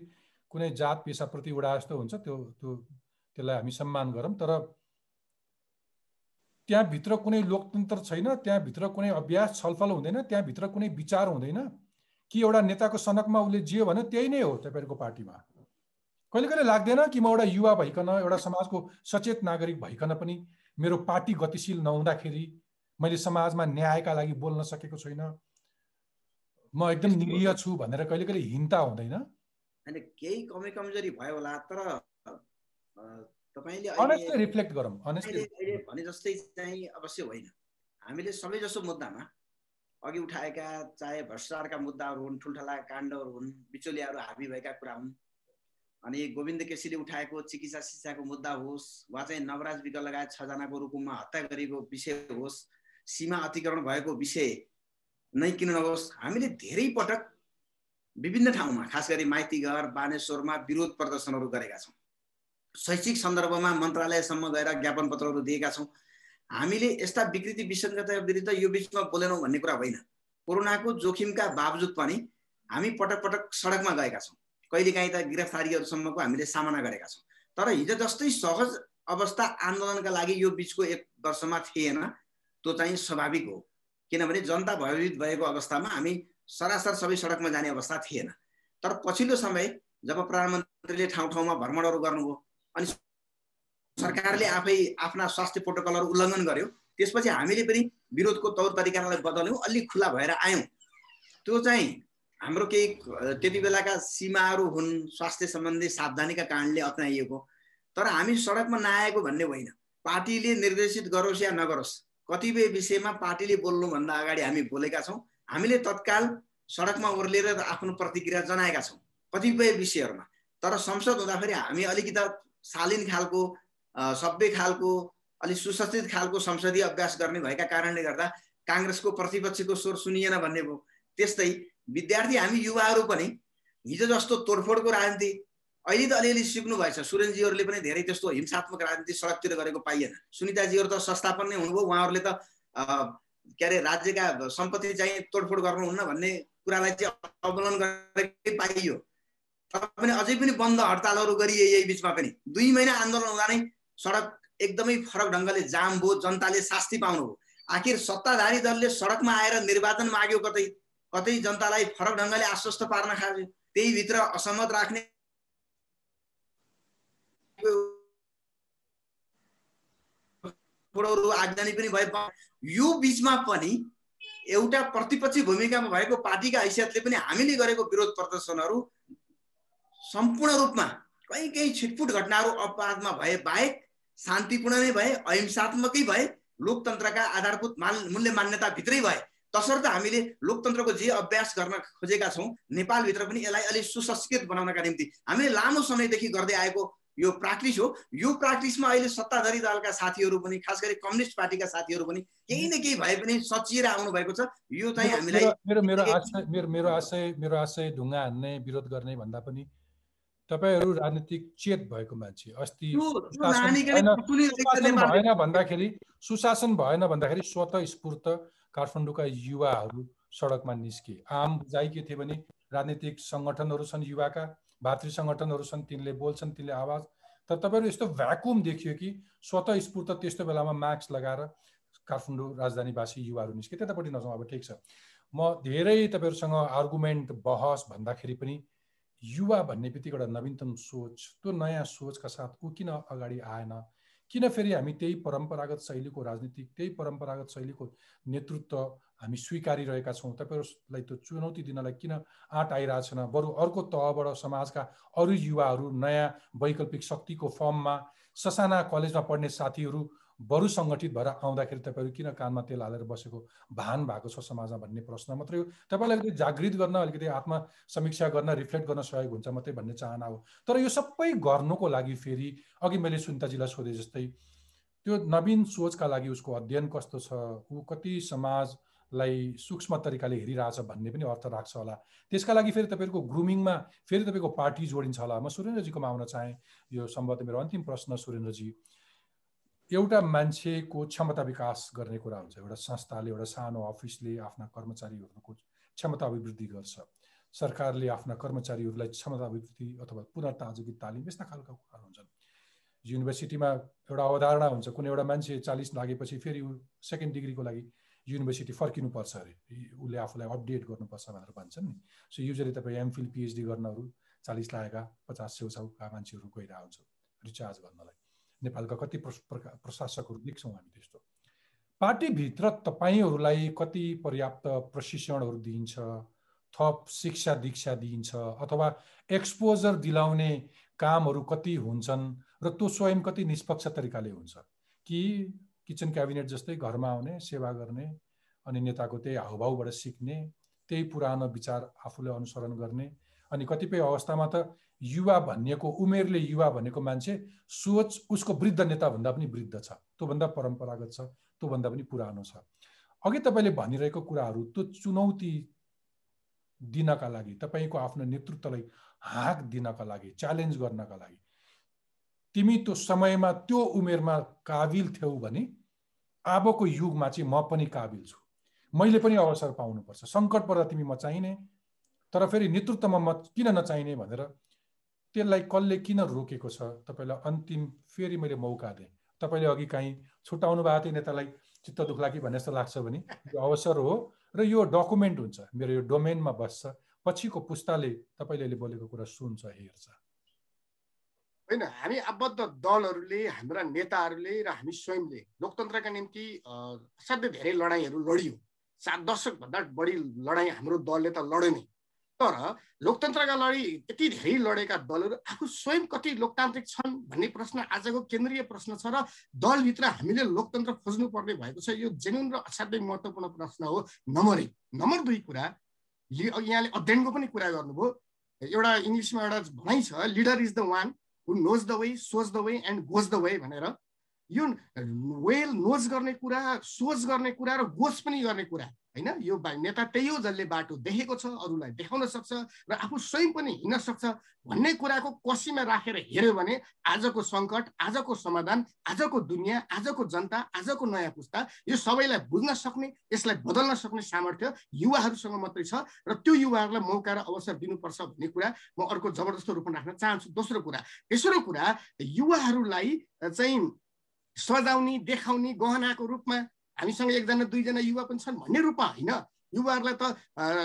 कुनै जात पेसाप्रति उडा जस्तो हुन्छ त्यो त्यो त्यसलाई हामी सम्मान गरौँ। तर त्यहाँभित्र कुनै लोकतन्त्र छैन त्यहाँभित्र कुनै अभ्यास छलफल हुँदैन त्यहाँभित्र कुनै विचार हुँदैन। कि एउटा नेताको सनकमा उसले जे भन्यो त्यही नै हो तपाईँहरूको पार्टीमा। कहिले कहिले लाग्दैन कि म एउटा युवा भइकन एउटा समाजको सचेत नागरिक भइकन पनि मेरो पार्टी गतिशील नहुँदाखेरि मैले समाजमा न्यायका लागि बोल्न सकेको छैन। म एकदम निरीह छु भनेर कहिले कहिले हिन्ता हुँदैन। होइन केही कमी कमजोरी भयो होला तर तपाईँले रिफ्लेक्ट गरौँ अहिले भने जस्तै चाहिँ अवश्य होइन। हामीले सबै जसो मुद्दामा अघि उठाएका चाहे भ्रष्टाचारका मुद्दाहरू हुन् ठुल्ठुला काण्डहरू हुन् बिचौलियाहरू हाबी भएका कुरा हुन् अनि गोविन्द केसीले उठाएको चिकित्सा शिक्षाको मुद्दा होस् वा चाहिँ नवराज विक लगायत छजनाको रूपमा हत्या गरेको विषय होस् सीमा अतिक्रमण भएको विषय नै किन नहोस् हामीले धेरै पटक विभिन्न ठाउँमा खास गरी माइतीघर बानेश्वरमा विरोध प्रदर्शनहरू गरेका छौँ। शैक्षिक सन्दर्भमा मन्त्रालयसम्म गएर ज्ञापन पत्रहरू दिएका छौँ। हामीले यस्ता विकृति विसङ्गता विरुद्ध यो बिचमा बोलेनौँ भन्ने कुरा होइन। कोरोनाको जोखिमका बावजुद पनि हामी पटक पटक सडकमा गएका छौँ। कहिलेकाहीँ त गिरफ्तारीहरूसम्मको हामीले सामना गरेका छौँ। तर हिजो जस्तै सहज अवस्था आन्दोलनका लागि यो बिचको एक वर्षमा थिएन त्यो चाहिँ स्वाभाविक हो। किनभने जनता भयभीत भएको अवस्थामा हामी सरासर सबै सडकमा जाने अवस्था थिएन। तर पछिल्लो समय जब प्रधानमन्त्रीले ठाउँ ठाउँमा भ्रमणहरू गर्नुभयो अनि सरकारले आफै आफ्ना स्वास्थ्य प्रोटोकलहरू उल्लङ्घन गर्यो त्यसपछि हामीले पनि विरोधको तौर तरिकालाई बदल्यौँ अलिक खुला भएर आयौँ। त्यो चाहिँ हाम्रो केही त्यति बेलाका सीमाहरू हुन् स्वास्थ्य सम्बन्धी सावधानीका कारणले अप्नाइएको। तर हामी सडकमा नआएको भन्ने होइन। पार्टीले निर्देशित गरोस् या नगरोस् कतिपय विषयमा पार्टीले बोल्नुभन्दा अगाडि हामी बोलेका छौँ। हामीले तत्काल सडकमा ओर्लिएर आफ्नो प्रतिक्रिया जनाएका छौँ कतिपय विषयहरूमा। तर संसद हुँदाखेरि हामी अलिकति शालीन खालको सभ्य खालको अलिक सुसज्जित खालको संसदीय अभ्यास गर्ने भएका कारणले गर्दा काङ्ग्रेसको प्रतिपक्षको स्वर सुनिएन भन्ने भयो। त्यस्तै विद्यार्थी हामी युवाहरू पनि हिजो जस्तो तोडफोडको राजनीति अहिले त अलिअलि सिक्नु भएछ। सुरेनजीहरूले पनि धेरै त्यस्तो हिंसात्मक राजनीति सडकतिर गरेको पाइएन। सुनिताजीहरू त संस्थापन नै हुनुभयो। उहाँहरूले त के अरे राज्यका सम्पत्ति चाहिँ तोडफोड गर्नुहुन्न भन्ने कुरालाई चाहिँ अवलम्बन गरेकै पाइयो। तर पनि अझै पनि बन्द हडतालहरू गरिए यही बिचमा पनि। दुई महिना आन्दोलन हुँदा नै सडक एकदमै फरक ढङ्गले जाम भयो। जनताले शास्ति पाउनुभयो आखिर सत्ताधारी दलले सडकमा आएर निर्वाचन माग्यो कतै? कतै जनतालाई फरक ढङ्गले आश्वस्त पार्न खायो त्यही भित्र असहमत राख्ने आगजनी पनि भए यो बिचमा पनि एउटा प्रतिपक्षी भूमिकामा भएको पार्टीका हैसियतले पनि हामीले गरेको विरोध प्रदर्शनहरू सम्पूर्ण रूपमा कहीँ कहीँ छिटफुट घटनाहरू अपवादमा भए बाहेक शान्तिपूर्ण नै भए अहिंसात्मकै भए लोकतन्त्रका आधारभूत मान मूल्य मान्यताभित्रै भए। तसर्थ हामीले लोकतन्त्रको जे अभ्यास गर्न खोजेका छौँ नेपालभित्र पनि यसलाई अलिक सुसंस्कृत बनाउनका निम्ति हामीले लामो समयदेखि गर्दै आएको यो प्र्याक्टिस हो। यो प्र्याक्टिसमा अहिले सत्ताधारी दलका साथीहरू पनि खास गरी कम्युनिस्ट पार्टीका साथीहरू पनि केही न केही भए पनि सचिएर आउनु भएको छ। यो चाहिँ हामीलाई मेरो मेरो आशय मेरो मेरो आशय मेरो आशय ढुङ्गा हान्ने विरोध गर्ने भन्दा पनि तपाईँहरू राजनीतिक चेत भएको मान्छे अस्ति भएन भन्दाखेरि सुशासन भएन भन्दाखेरि स्वत स्फूर्त काठमाडौँका युवाहरू सडकमा निस्के। आम बुझाइ के थिए भने राजनीतिक सङ्गठनहरू छन् युवाका। भातृ सङ्गठनहरू छन् तिनले बोल्छन् तिनले आवाज। तर तपाईँहरू यस्तो भ्याकुम देखियो कि स्वतः स्फूर्त त्यस्तो बेलामा मास्क लगाएर काठमाडौँ राजधानीवासी युवाहरू निस्के। त्यतापट्टि नजाउँ अब ठिक छ। म धेरै तपाईँहरूसँग आर्गुमेन्ट बहस भन्दाखेरि पनि युवा भन्ने बित्तिकै एउटा नवीनतम सोच त्यो नयाँ सोचका साथ ऊ किन अगाडि आएन? किन फेरि हामी त्यही परम्परागत शैलीको राजनीतिक त्यही परम्परागत शैलीको नेतृत्व हामी स्वीकारिरहेका छौँ। तपाईँहरूलाई त्यो चुनौती दिनलाई किन आँट आइरहेको छैन बरु अर्को तहबाट समाजका अरू युवाहरू नयाँ वैकल्पिक शक्तिको फर्ममा ससाना कलेजमा पढ्ने साथीहरू बरु सङ्गठित भएर आउँदाखेरि तपाईँहरू किन कानमा तेल हालेर बसेको भान भएको छ समाजमा भन्ने प्रश्न मात्रै हो। तपाईँलाई अलिकति जागृत गर्न अलिकति आत्म समीक्षा गर्न रिफ्लेक्ट गर्न सहयोग हुन्छ मात्रै भन्ने चाहना हो। तर यो सबै गर्नुको लागि फेरि अघि मैले सुनिताजीलाई सोधेँ जस्तै त्यो नवीन सोचका लागि उसको अध्ययन कस्तो छ? ऊ कति समाजलाई सूक्ष्म तरिकाले हेरिरहेछ भन्ने पनि अर्थ राख्छ होला। त्यसका लागि फेरि तपाईँहरूको ग्रुमिङमा फेरि तपाईँको पार्टी जोडिन्छ होला। म सुरेन्द्रजीकोमा आउन चाहेँ। यो सम्भवतः मेरो अन्तिम प्रश्न सुरेन्द्रजी। एउटा मान्छेको क्षमता विकास गर्ने कुरा हुन्छ। एउटा संस्थाले एउटा सानो अफिसले आफ्ना कर्मचारीहरूको क्षमता अभिवृद्धि गर्छ। सरकारले आफ्ना कर्मचारीहरूलाई क्षमता अभिवृद्धि अथवा पुनर्ताजगी तालिम यस्ता खालका कुराहरू हुन्छन्। युनिभर्सिटीमा एउटा अवधारणा हुन्छ। कुनै एउटा मान्छे चालिस लागेपछि फेरि सेकेन्ड डिग्रीको लागि युनिभर्सिटी फर्किनुपर्छ अरे। उसले आफूलाई अपडेट गर्नुपर्छ भनेर भन्छन् नि। सो युजली तपाईँ एमफिल पिएचडी गर्नहरू चालिस लागेका पचास छेउछाउका मान्छेहरू गइरहेको हुन्छ रिचार्ज गर्नलाई। नेपालका कति प्रकार प्रशासकहरू देख्छौँ हामी त्यस्तो। पार्टीभित्र तपाईँहरूलाई कति पर्याप्त प्रशिक्षणहरू दिइन्छ थप शिक्षा दीक्षा दिइन्छ अथवा एक्सपोजर दिलाउने कामहरू कति हुन्छन् र त्यो स्वयं कति निष्पक्ष तरिकाले हुन्छ? कि किचन क्याबिनेट जस्तै घरमा आउने सेवा गर्ने अनि नेताको त्यही हाउभाउबाट सिक्ने त्यही पुरानो विचार आफूले अनुसरण गर्ने अनि कतिपय अवस्थामा त युवा भनिएको उमेरले युवा भनेको मान्छे सोच उसको वृद्ध नेताभन्दा पनि वृद्ध छ। त्योभन्दा परम्परागत छ त्योभन्दा पनि पुरानो छ। अघि तपाईँले भनिरहेको कुराहरू त्यो चुनौती दिनका लागि तपाईँको आफ्नो नेतृत्वलाई हाँक दिनका लागि च्यालेन्ज गर्नका लागि तिमी त्यो समयमा त्यो उमेरमा काबिल थियौ भने अबको युगमा चाहिँ म पनि काबिल छु। मैले पनि अवसर पाउनुपर्छ। सङ्कट पर्दा तिमी म चाहिने तर फेरि नेतृत्वमा म किन नचाहिने भनेर त्यसलाई कसले किन रोकेको छ तपाईँलाई अन्तिम फेरि मैले मौका दिएँ। तपाईँले अघि काहीँ छुट्याउनु भएको थियो नेतालाई चित्त दुख्ला कि भन्ने जस्तो लाग्छ भने यो अवसर हो र यो डकुमेन्ट हुन्छ। मेरो यो डोमेनमा बस्छ। पछिको पुस्ताले तपाईँले अहिले बोलेको कुरा सुन्छ हेर्छ। होइन हामी आबद्ध दलहरूले हाम्रा नेताहरूले र हामी स्वयंले लोकतन्त्रका निम्ति असाध्यै धेरै लडाइँहरू लडियो। सात दशकभन्दा बढी लडाइँ हाम्रो दलले त लड्यो नै। तर लोकतन्त्रका लडी यति धेरै लडेका दलहरू आफू स्वयं कति लोकतान्त्रिक छन् भन्ने प्रश्न आजको केन्द्रीय प्रश्न छ र दलभित्र हामीले लोकतन्त्र खोज्नुपर्ने भएको छ यो जेन्युन र असाध्यै महत्त्वपूर्ण प्रश्न हो। नम्बर एक। नम्बर दुई कुरा यहाँले अध्ययनको पनि कुरा गर्नुभयो। एउटा इङ्ग्लिसमा एउटा भनाइ छ leader is the one who knows the way shows the way and goes the way भनेर यो वेल नोज गर्ने कुरा सोच गर्ने कुरा र गोज पनि गर्ने कुरा होइन? यो नेता त्यही हो जसले बाटो देखेको छ अरूलाई देखाउन सक्छ र आफू स्वयं पनि हिँड्न सक्छ भन्ने कुराको कसीमा राखेर हेऱ्यो भने आजको सङ्कट आजको समाधान आजको दुनियाँ आजको जनता आजको नयाँ पुस्ता यो सबैलाई बुझ्न सक्ने यसलाई बदल्न सक्ने सामर्थ्य युवाहरूसँग मात्रै छ र त्यो युवाहरूलाई मौका र अवसर दिनुपर्छ भन्ने कुरा म अर्को जबरजस्त रूपमा राख्न चाहन्छु। दोस्रो कुरा तेस्रो कुरा युवाहरूलाई चाहिँ सजाउने देखाउने गहनाको रूपमा हामीसँग एकजना दुईजना युवा पनि छन् भन्ने रूपमा होइन। युवाहरूलाई त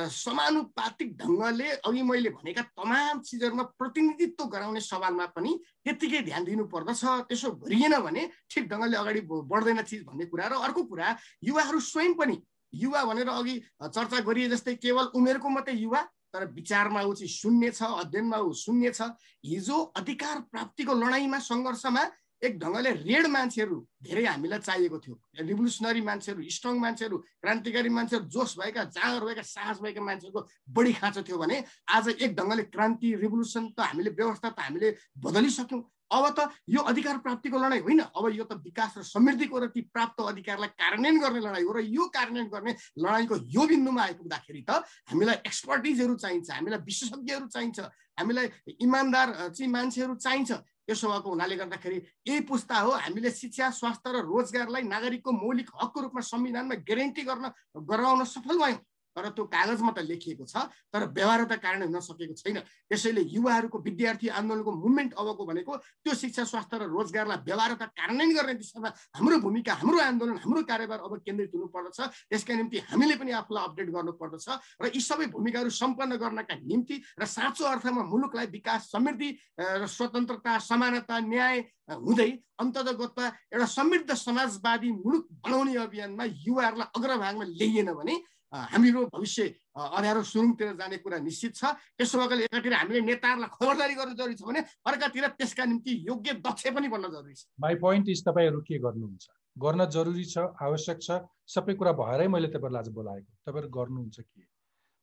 समानुपातिक ढङ्गले अघि मैले भनेका तमाम चिजहरूमा प्रतिनिधित्व गराउने सवालमा पनि त्यत्तिकै ध्यान दिनुपर्दछ। त्यसो गरिएन भने ठिक ढङ्गले अगाडि बढ्दैन चिज भन्ने कुरा। र अर्को कुरा युवाहरू स्वयं पनि युवा भनेर अघि चर्चा गरिए जस्तै केवल उमेरको मात्रै युवा तर विचारमा ऊ चाहिँ शून्य छ अध्ययनमा ऊ शून्य छ। हिजो अधिकार प्राप्तिको लडाइँमा सङ्घर्षमा एक ढङ्गले रेड मान्छेहरू धेरै हामीलाई चाहिएको थियो। रिभोल्युसनरी मान्छेहरू स्ट्रङ मान्छेहरू क्रान्तिकारी मान्छेहरू जोस भएका जाँगर भएका साहस भएका मान्छेहरूको बढी खाँचो थियो भने आज एक ढङ्गले क्रान्ति रिभोल्युसन त हामीले व्यवस्था त हामीले बदलिसक्यौँ। अब त यो अधिकार प्राप्तिको लडाइँ होइन। अब यो त विकास र समृद्धिको र ती प्राप्त अधिकारलाई कार्यान्वयन गर्ने लडाइँ हो र यो कार्यान्वयन गर्ने लडाइँको यो बिन्दुमा आइपुग्दाखेरि त हामीलाई एक्सपर्टिजहरू चाहिन्छ हामीलाई विशेषज्ञहरू चाहिन्छ हामीलाई इमान्दार चाहिँ मान्छेहरू चाहिन्छ। यसो भएको हुनाले गर्दाखेरि यही पुस्ता हो। हामीले शिक्षा स्वास्थ्य र रोजगारलाई नागरिकको मौलिक हकको रूपमा संविधानमा ग्यारेन्टी गर्न गराउन सफल भयौँ। तर त्यो कागजमा त लेखिएको छ तर व्यवहार त कारण हुन सकेको छैन। त्यसैले युवाहरूको विद्यार्थी आन्दोलनको मुभमेन्ट अबको भनेको त्यो शिक्षा स्वास्थ्य र रोजगारलाई व्यवहार त कार्यान्वयन गर्ने दिशामा हाम्रो भूमिका हाम्रो आन्दोलन हाम्रो कार्यभार अब केन्द्रित हुनुपर्दछ। त्यसका निम्ति हामीले पनि आफूलाई अपडेट गर्नुपर्दछ र यी सबै भूमिकाहरू सम्पन्न गर्नका निम्ति र साँचो अर्थमा मुलुकलाई विकास समृद्धि र स्वतन्त्रता समानता न्याय हुँदै अन्तर्गत एउटा समृद्ध समाजवादी मुलुक बनाउने अभियानमा युवाहरूलाई अग्रभागमा ल्याइएन भने हामीहरू भविष्य अँध्यारो सुरुङतिर जाने कुरा निश्चित छ। त्यसो भएकोले एकातिर हामीले नेताहरूलाई खबरदारी गर्नु जरुरी छ भने अर्कातिर त्यसका निम्ति योग्य दक्ष पनि बन्न जरुरी छ। माई पोइन्ट इज तपाईँहरू के गर्नुहुन्छ? गर्न जरुरी छ आवश्यक छ सबै कुरा भएरै मैले तपाईँहरूलाई आज बोलाएको। तपाईँहरू गर्नुहुन्छ के?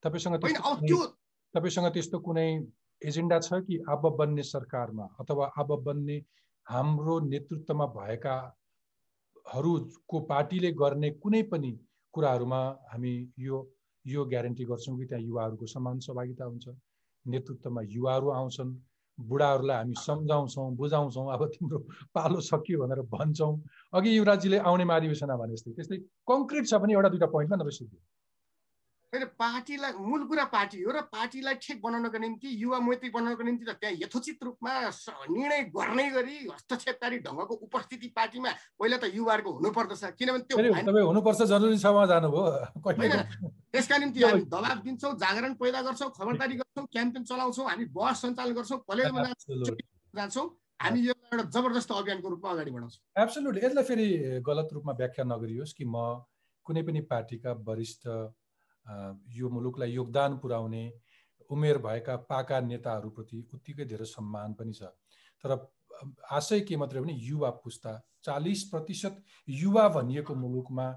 तपाईँसँग तपाईँसँग त्यस्तो कुनै एजेन्डा छ कि अब बन्ने सरकारमा अथवा अब बन्ने हाम्रो नेतृत्वमा भएकाहरूको पार्टीले गर्ने कुनै पनि कुराहरूमा हामी यो यो ग्यारेन्टी गर्छौँ कि त्यहाँ युवाहरूको समान सहभागिता हुन्छ। नेतृत्वमा युवाहरू आउँछन् बुढाहरूलाई हामी सम्झाउँछौँ बुझाउँछौँ अब तिम्रो पालो सकियो भनेर भन्छौँ। अघि युवराजीले आउने महाधिवेशनमा भने जस्तै त्यस्तै कङ्क्रिट छ भने एउटा दुइटा पोइन्टमा नभए सिद्धि फेरि पार्टीलाई मूल कुरा पार्टी हो र पार्टीलाई ठिक बनाउनको निम्ति युवा मैत्री बनाउनको निम्ति त त्यहाँ यथोचित रूपमा निर्णय गर्ने गरी हस्तक्षेपकारी ढङ्गको उपस्थिति पार्टीमा पहिला त युवाहरूको हुनुपर्दछ किनभने त्यो हुनुपर्छ जरुरी उहाँ जानुभयो। त्यसका निम्ति हामी दबाब दिन्छौँ जागरण पैदा गर्छौँ खबरदारी गर्छौँ क्याम्पेन चलाउँछौँ हामी बस सञ्चालन गर्छौँ कलेजमा जान्छौँ हामी यो एउटा जबरजस्त अभियानको रूपमा अगाडि बढाउँछौँ। एब्सोल्युट यसलाई फेरि गलत रूपमा व्याख्या नगरियोस् कि म कुनै पनि पार्टीका वरिष्ठ यो मुलुकलाई योगदान पुर्याउने उमेर भएका पाका नेताहरूप्रति उत्तिकै धेरै सम्मान पनि छ। तर आशय के मात्रै भने युवा पुस्ता। चालिस प्रतिशत युवा भनिएको मुलुकमा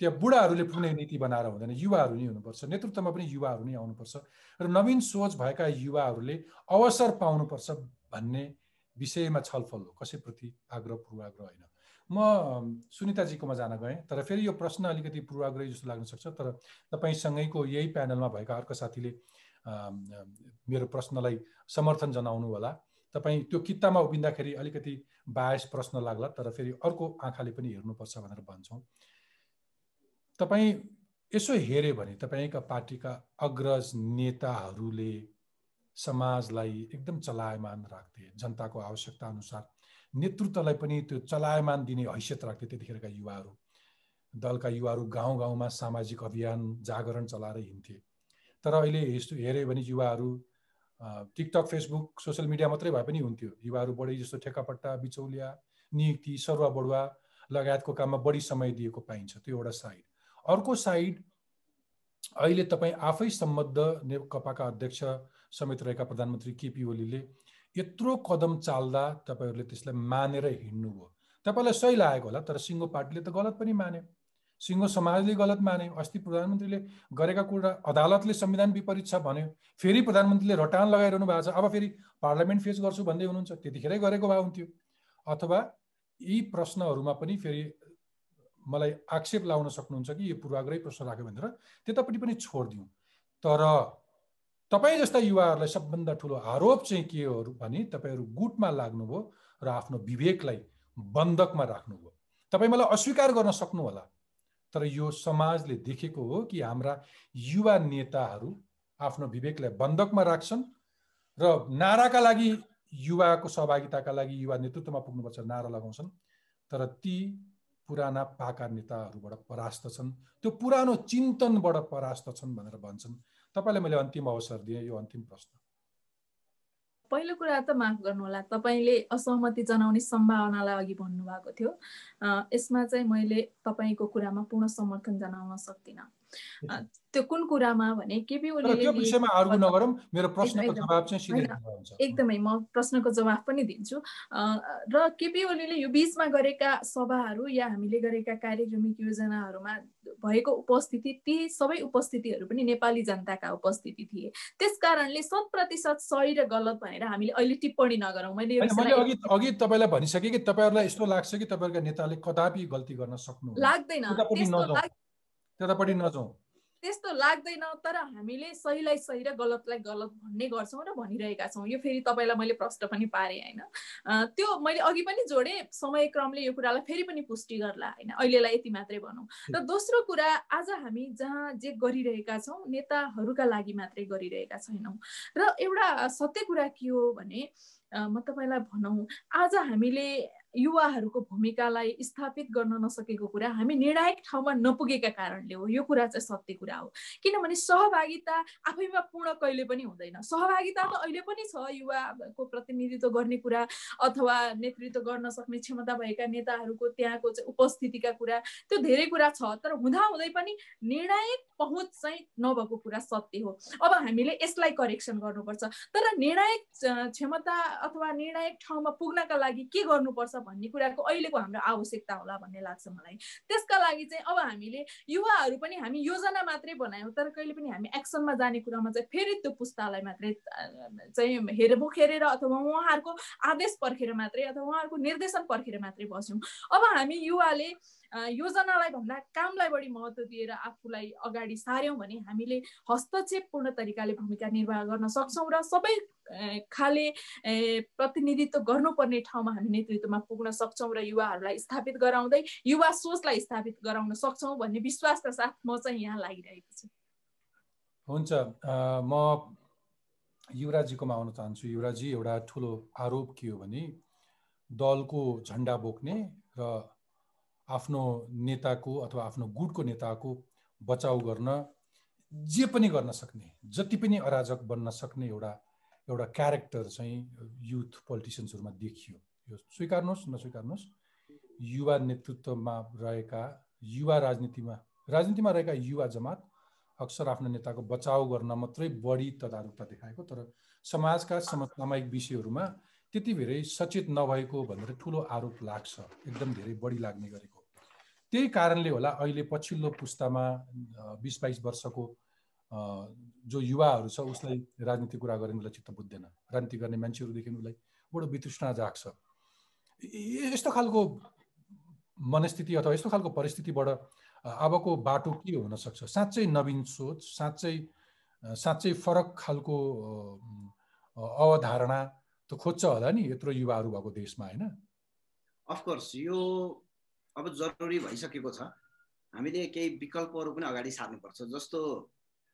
त्यहाँ बुढाहरूले पुग्ने नीति बनाएर हुँदैन। युवाहरू नै हुनुपर्छ। नेतृत्वमा पनि युवाहरू नै आउनुपर्छ। र नवीन सोच भएका युवाहरूले अवसर पाउनुपर्छ भन्ने विषयमा छलफल हो। कसैप्रति आग्रह पूर्वाग्रह होइन। म सुनिताजीकोमा जान गएँ तर फेरि यो प्रश्न अलिकति पूर्वाग्रही जस्तो लाग्न सक्छ। तर तपाईँसँगैको यही प्यानलमा भएका अर्को साथीले मेरो प्रश्नलाई समर्थन जनाउनु होला। तपाईँ त्यो कितामा उभिँदाखेरि अलिकति बायस प्रश्न लाग्ला तर फेरि अर्को आँखाले पनि हेर्नुपर्छ भनेर भन्छौँ। तपाईँ यसो हेऱ्यो भने तपाईँका पार्टीका अग्रज नेताहरूले समाजलाई एकदम चलायमान राख्थे जनताको आवश्यकता अनुसार नेतृत्वलाई पनि त्यो चलायमान दिने हैसियत राख्थे त्यतिखेरका युवाहरू। दलका युवाहरू गाउँ गाउँमा सामाजिक अभियान जागरण चलाएर हिँड्थे। तर अहिले यस्तो हेऱ्यो भने युवाहरू टिकटक फेसबुक सोसियल मिडिया मात्रै भए पनि हुन्थ्यो। युवाहरू बढी जस्तो ठेक्कापट्टा बिचौलिया नियुक्ति सरुवा बढुवा लगायतको काममा बढी समय दिएको पाइन्छ। त्यो एउटा साइड। अर्को साइड अहिले तपाईँ आफै सम्बद्ध नेकपाका अध्यक्ष समेत रहेका प्रधानमन्त्री केपी ओलीले यत्रो कदम चाल्दा तपाईँहरूले त्यसलाई मानेर हिँड्नुभयो। तपाईँलाई सही लागेको होला तर सिङ्गो पार्टीले त गलत पनि मान्यो। सिङ्गो समाजले गलत माने अस्ति प्रधानमन्त्रीले गरेका कुरा अदालतले संविधान विपरीत छ भन्यो फेरि प्रधानमन्त्रीले रटान लगाइरहनु भएको छ अब फेरि पार्लियामेन्ट फेस गर्छु भन्दै हुनुहुन्छ त्यतिखेरै गरेको भए हुन्थ्यो। अथवा यी प्रश्नहरूमा पनि फेरि मलाई आक्षेप लाउन सक्नुहुन्छ कि यो पूर्वाग्रही प्रश्न राख्यो भनेर त्यतापट्टि पनि छोडिदिउँ। तर तपाईँ जस्ता युवाहरूलाई सबभन्दा ठुलो आरोप चाहिँ के हो भने तपाईँहरू गुटमा लाग्नुभयो र आफ्नो विवेकलाई बन्धकमा राख्नुभयो। तपाईँ मलाई अस्वीकार गर्न सक्नु होला तर यो समाजले देखेको हो कि हाम्रा युवा नेताहरू आफ्नो विवेकलाई बन्धकमा राख्छन् र नाराका लागि युवाको सहभागिताका लागि युवा नेतृत्वमा पुग्नुपर्छ नारा लगाउँछन् तर ती पुराना पाका नेताहरूबाट परास्त छन्। त्यो पुरानो चिन्तनबाट परास्त छन् भनेर भन्छन्। तपाईँलाई मैले अन्तिम अवसर दिएँ यो अन्तिम प्रश्न पहिलो कुरा त माफ गर्नुहोला तपाईँले असहमति जनाउने सम्भावनालाई अघि भन्नुभएको थियो यसमा चाहिँ मैले तपाईँको कुरामा पूर्ण समर्थन जनाउन सक्दिनँ त्यो कुन कुरामा भने केपी ओलीले एकदमै म प्रश्नको जवाफ पनि दिन्छु र केपी ओलीले यो बिचमा गरेका सभाहरू या हामीले गरेका कार्यक्रमिक योजनाहरूमा भएको उपस्थिति ती सबै उपस्थितिहरू पनि नेपाली जनताका उपस्थिति थिए। त्यस कारणले शत प्रतिशत सही र गलत भनेर हामीले अहिले टिप्पणी नगरौँ। मैले अघि अघि तपाईँलाई भनिसकेँ कि तपाईँहरूलाई यस्तो लाग्छ कि तपाईँहरूका नेताले कदापि गल्ती गर्न सक्नु लाग्दैन। त्यतापट्टि नजाउँ। त्यस्तो लाग्दैन तर हामीले सहीलाई सही र गलतलाई गलत भन्ने गर्छौँ र भनिरहेका छौँ। यो फेरि तपाईँलाई मैले प्रश्न पनि पारेँ होइन? त्यो मैले अघि पनि जोडेँ समय क्रमले यो कुरालाई फेरि पनि पुष्टि गर्ला होइन? अहिलेलाई यति मात्रै भनौँ। र दोस्रो कुरा आज हामी जहाँ जे गरिरहेका छौँ नेताहरूका लागि मात्रै गरिरहेका छैनौँ। र एउटा सत्य कुरा के हो भने म तपाईँलाई भनौँ आज हामीले युवाहरूको भूमिकालाई स्थापित गर्न नसकेको कुरा हामी निर्णायक ठाउँमा नपुगेका कारणले हो। यो कुरा चाहिँ सत्य कुरा हो। किनभने सहभागिता आफैमा पूर्ण कहिले पनि हुँदैन। सहभागिता त अहिले पनि छ युवाको प्रतिनिधित्व गर्ने कुरा अथवा नेतृत्व गर्न सक्ने क्षमता भएका नेताहरूको त्यहाँको चाहिँ उपस्थितिका कुरा त्यो धेरै कुरा छ। तर हुँदाहुँदै पनि निर्णायक पहुँच चाहिँ नभएको कुरा सत्य हो। अब हामीले यसलाई करेक्सन गर्नुपर्छ। तर निर्णायक क्षमता अथवा निर्णायक ठाउँमा पुग्नका लागि के गर्नुपर्छ भन्ने कुराको अहिलेको हाम्रो आवश्यकता होला भन्ने लाग्छ मलाई। त्यसका लागि चाहिँ अब हामीले युवाहरू पनि हामी योजना मात्रै बनायौँ तर कहिले पनि हामी एक्सनमा जाने कुरामा चाहिँ फेरि त्यो पुस्तालाई मात्रै चाहिँ हेरमुख हेरेर अथवा उहाँहरूको आदेश पर्खेर मात्रै अथवा उहाँहरूको निर्देशन पर्खेर मात्रै बस्यौँ। अब हामी युवाले योजनालाई भन्दा कामलाई बढी महत्त्व दिएर आफूलाई अगाडि सार्यौँ भने हामीले हस्तक्षेपपूर्ण तरिकाले भूमिका निर्वाह गर्न सक्छौँ र सबै खाले प्रतिनिधित्व गर्नुपर्ने ठाउँमा हामी नेतृत्वमा पुग्न सक्छौँ र युवाहरूलाई स्थापित गराउँदै युवा सोचलाई स्थापित गराउन सक्छौँ भन्ने विश्वासका साथ म चाहिँ यहाँ लागिरहेको छु। हुन्छ म युवराजीकोमा आउन चाहन्छु। युवराजी एउटा ठुलो आरोप के हो भने दलको झन्डा बोक्ने र आफ्नो नेताको अथवा आफ्नो गुटको नेताको बचाउ गर्न जे पनि गर्न सक्ने जति पनि अराजक बन्न सक्ने एउटा एउटा क्यारेक्टर चाहिँ युथ पोलिटिसियन्सहरूमा देखियो। यो स्वीकार्नुहोस् नस्वीकार्नुहोस्। युवा नेतृत्वमा रहेका युवा राजनीतिमा राजनीतिमा रहेका युवा जमात अक्सर आफ्नो नेताको बचाउ गर्न मात्रै बढी तदारुकता देखाएको तर समाजका समसामयिक विषयहरूमा त्यति धेरै सचेत नभएको भनेर ठुलो आरोप लाग्छ एकदम धेरै बढी लाग्ने गरेको त्यही कारणले होला अहिले पछिल्लो पुस्तामा बिस बाइस वर्षको जो युवाहरू छ उसलाई राजनीति कुरा गर्ने उसलाई चित्त बुझ्दैन। राजनीति गर्ने मान्छेहरूदेखि उसलाई बडो वितृष्णा जाग्छ। यस्तो खालको मनस्थिति अथवा यस्तो खालको परिस्थितिबाट अबको बाटो के हुनसक्छ साँच्चै नवीन सोच साँच्चै साँच्चै फरक खालको अवधारणा त खोज्छ होला नि यत्रो युवाहरू भएको देशमा होइन? अफकोर्स यो अब जरुरी भइसकेको छ। हामीले केही विकल्पहरू पनि अगाडि सार्नुपर्छ। जस्तो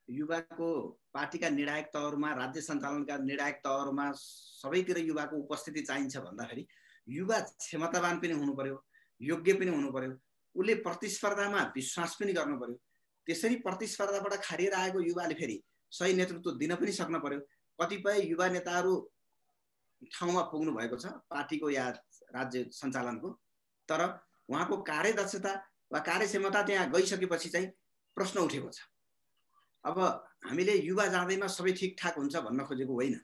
युवाको पार्टीका निर्णायक तहहरूमा राज्य सञ्चालनका निर्णायक तहहरूमा सबैतिर युवाको उपस्थिति चाहिन्छ भन्दाखेरि युवा क्षमतावान पनि हुनु पर्यो योग्य पनि हुनु पर्यो उसले प्रतिस्पर्धामा विश्वास पनि गर्नु पर्यो त्यसरी प्रतिस्पर्धाबाट खारिएर आएको युवाले फेरि सही नेतृत्व दिन पनि सक्नु पर्यो कतिपय युवा नेताहरू ठाउँमा पुग्नु भएको छ पार्टीको या राज्य सञ्चालनको तर उहाँको कार्यदक्षता वा कार्यक्षमता त्यहाँ गइसकेपछि चाहिँ प्रश्न उठेको छ। अब हामीले युवा जाँदैमा सबै ठिकठाक हुन्छ भन्न खोजेको होइन।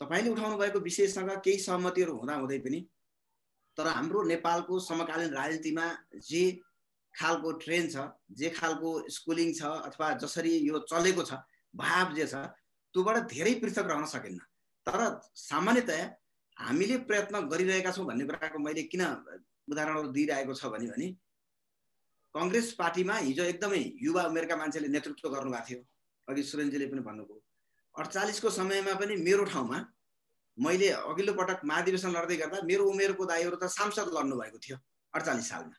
तपाईँले उठाउनु भएको विषयसँग केही सहमतिहरू हुँदा हुँदै पनि तर हाम्रो नेपालको समकालीन राजनीतिमा जे खालको ट्रेन छ जे खालको स्कुलिङ छ अथवा जसरी यो चलेको छ भाव जे छ त्योबाट धेरै पृथक रहन सकिन्न तर सामान्यतया हामीले प्रयत्न गरिरहेका छौँ भन्ने कुराको मैले किन उदाहरणहरू दिइरहेको छ भने भने कङ्ग्रेस पार्टीमा हिजो एकदमै युवा उमेरका मान्छेले नेतृत्व गर्नुभएको थियो। अघि सुरेनजीले पनि भन्नुभयो। अडचालिसको समयमा पनि मेरो ठाउँमा मैले अघिल्लो पटक महाधिवेशन लड्दै गर्दा मेरो उमेरको दाईहरू त सांसद लड्नु भएको थियो अडचालिस सालमा।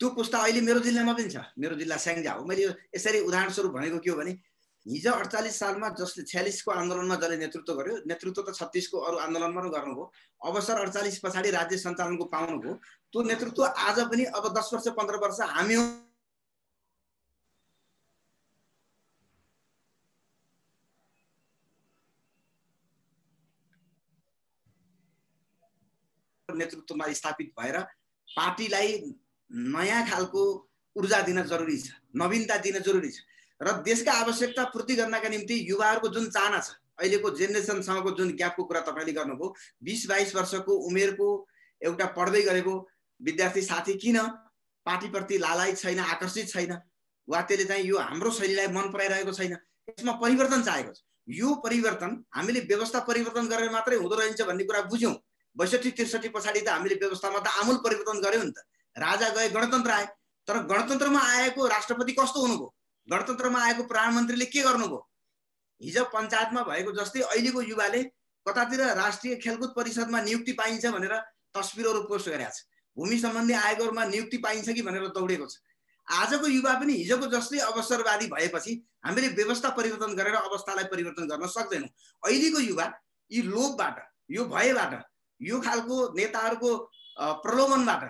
त्यो पुस्ता अहिले मेरो जिल्लामा पनि छ। मेरो जिल्ला स्याङ्जा हो। मैले यसरी उदाहरण स्वरूप भनेको के हो भने हिजो अडचालिस सालमा जसले छ्यालिसको आन्दोलनमा जसले नेतृत्व गर्यो नेतृत्व त छत्तिसको अरू आन्दोलनमा पनि गर्नुभयो। अवसर अडचालिस पछाडि राज्य सञ्चालनको पाउनुभयो। त्यो नेतृत्व आज पनि अब दस वर्ष पन्ध्र वर्ष हामी नेतृत्वमा स्थापित भएर पार्टीलाई नयाँ खालको ऊर्जा दिन जरुरी छ नवीनता दिन जरुरी छ। र देशका आवश्यकता पूर्ति गर्नका निम्ति युवाहरूको जुन चाहना छ अहिलेको जेनेरेसनसँगको जुन ग्यापको कुरा तपाईँले गर्नुभयो बिस बाइस वर्षको उमेरको एउटा पढ्दै गरेको विद्यार्थी साथी किन पार्टीप्रति लालायत छैन आकर्षित छैन? वा त्यसले चाहिँ यो हाम्रो शैलीलाई मन पराइरहेको छैन? यसमा परिवर्तन चाहेको छ। यो परिवर्तन हामीले व्यवस्था परिवर्तन गरेर मात्रै हुँदो रहन्छ भन्ने कुरा बुझ्यौँ। बैसठी त्रिसठी पछाडि त हामीले व्यवस्थामा त आमूल परिवर्तन गऱ्यौँ नि त। राजा गए गणतन्त्र आए। तर गणतन्त्रमा आएको राष्ट्रपति कस्तो हुनुभयो? गणतन्त्रमा आएको प्रधानमन्त्रीले के गर्नुभयो? हिजो पञ्चायतमा भएको जस्तै अहिलेको युवाले कतातिर राष्ट्रिय खेलकुद परिषदमा नियुक्ति पाइन्छ भनेर तस्बिरहरू पोस्ट गरेका छ। भूमि सम्बन्धी आयोगहरूमा नियुक्ति पाइन्छ कि भनेर दौडेको छ। आजको युवा पनि हिजोको जस्तै अवसरवादी भएपछि हामीले व्यवस्था परिवर्तन गरेर अवस्थालाई परिवर्तन गर्न सक्दैनौँ। अहिलेको युवा यी लोभबाट यो भयबाट यो खालको नेताहरूको प्रलोभनबाट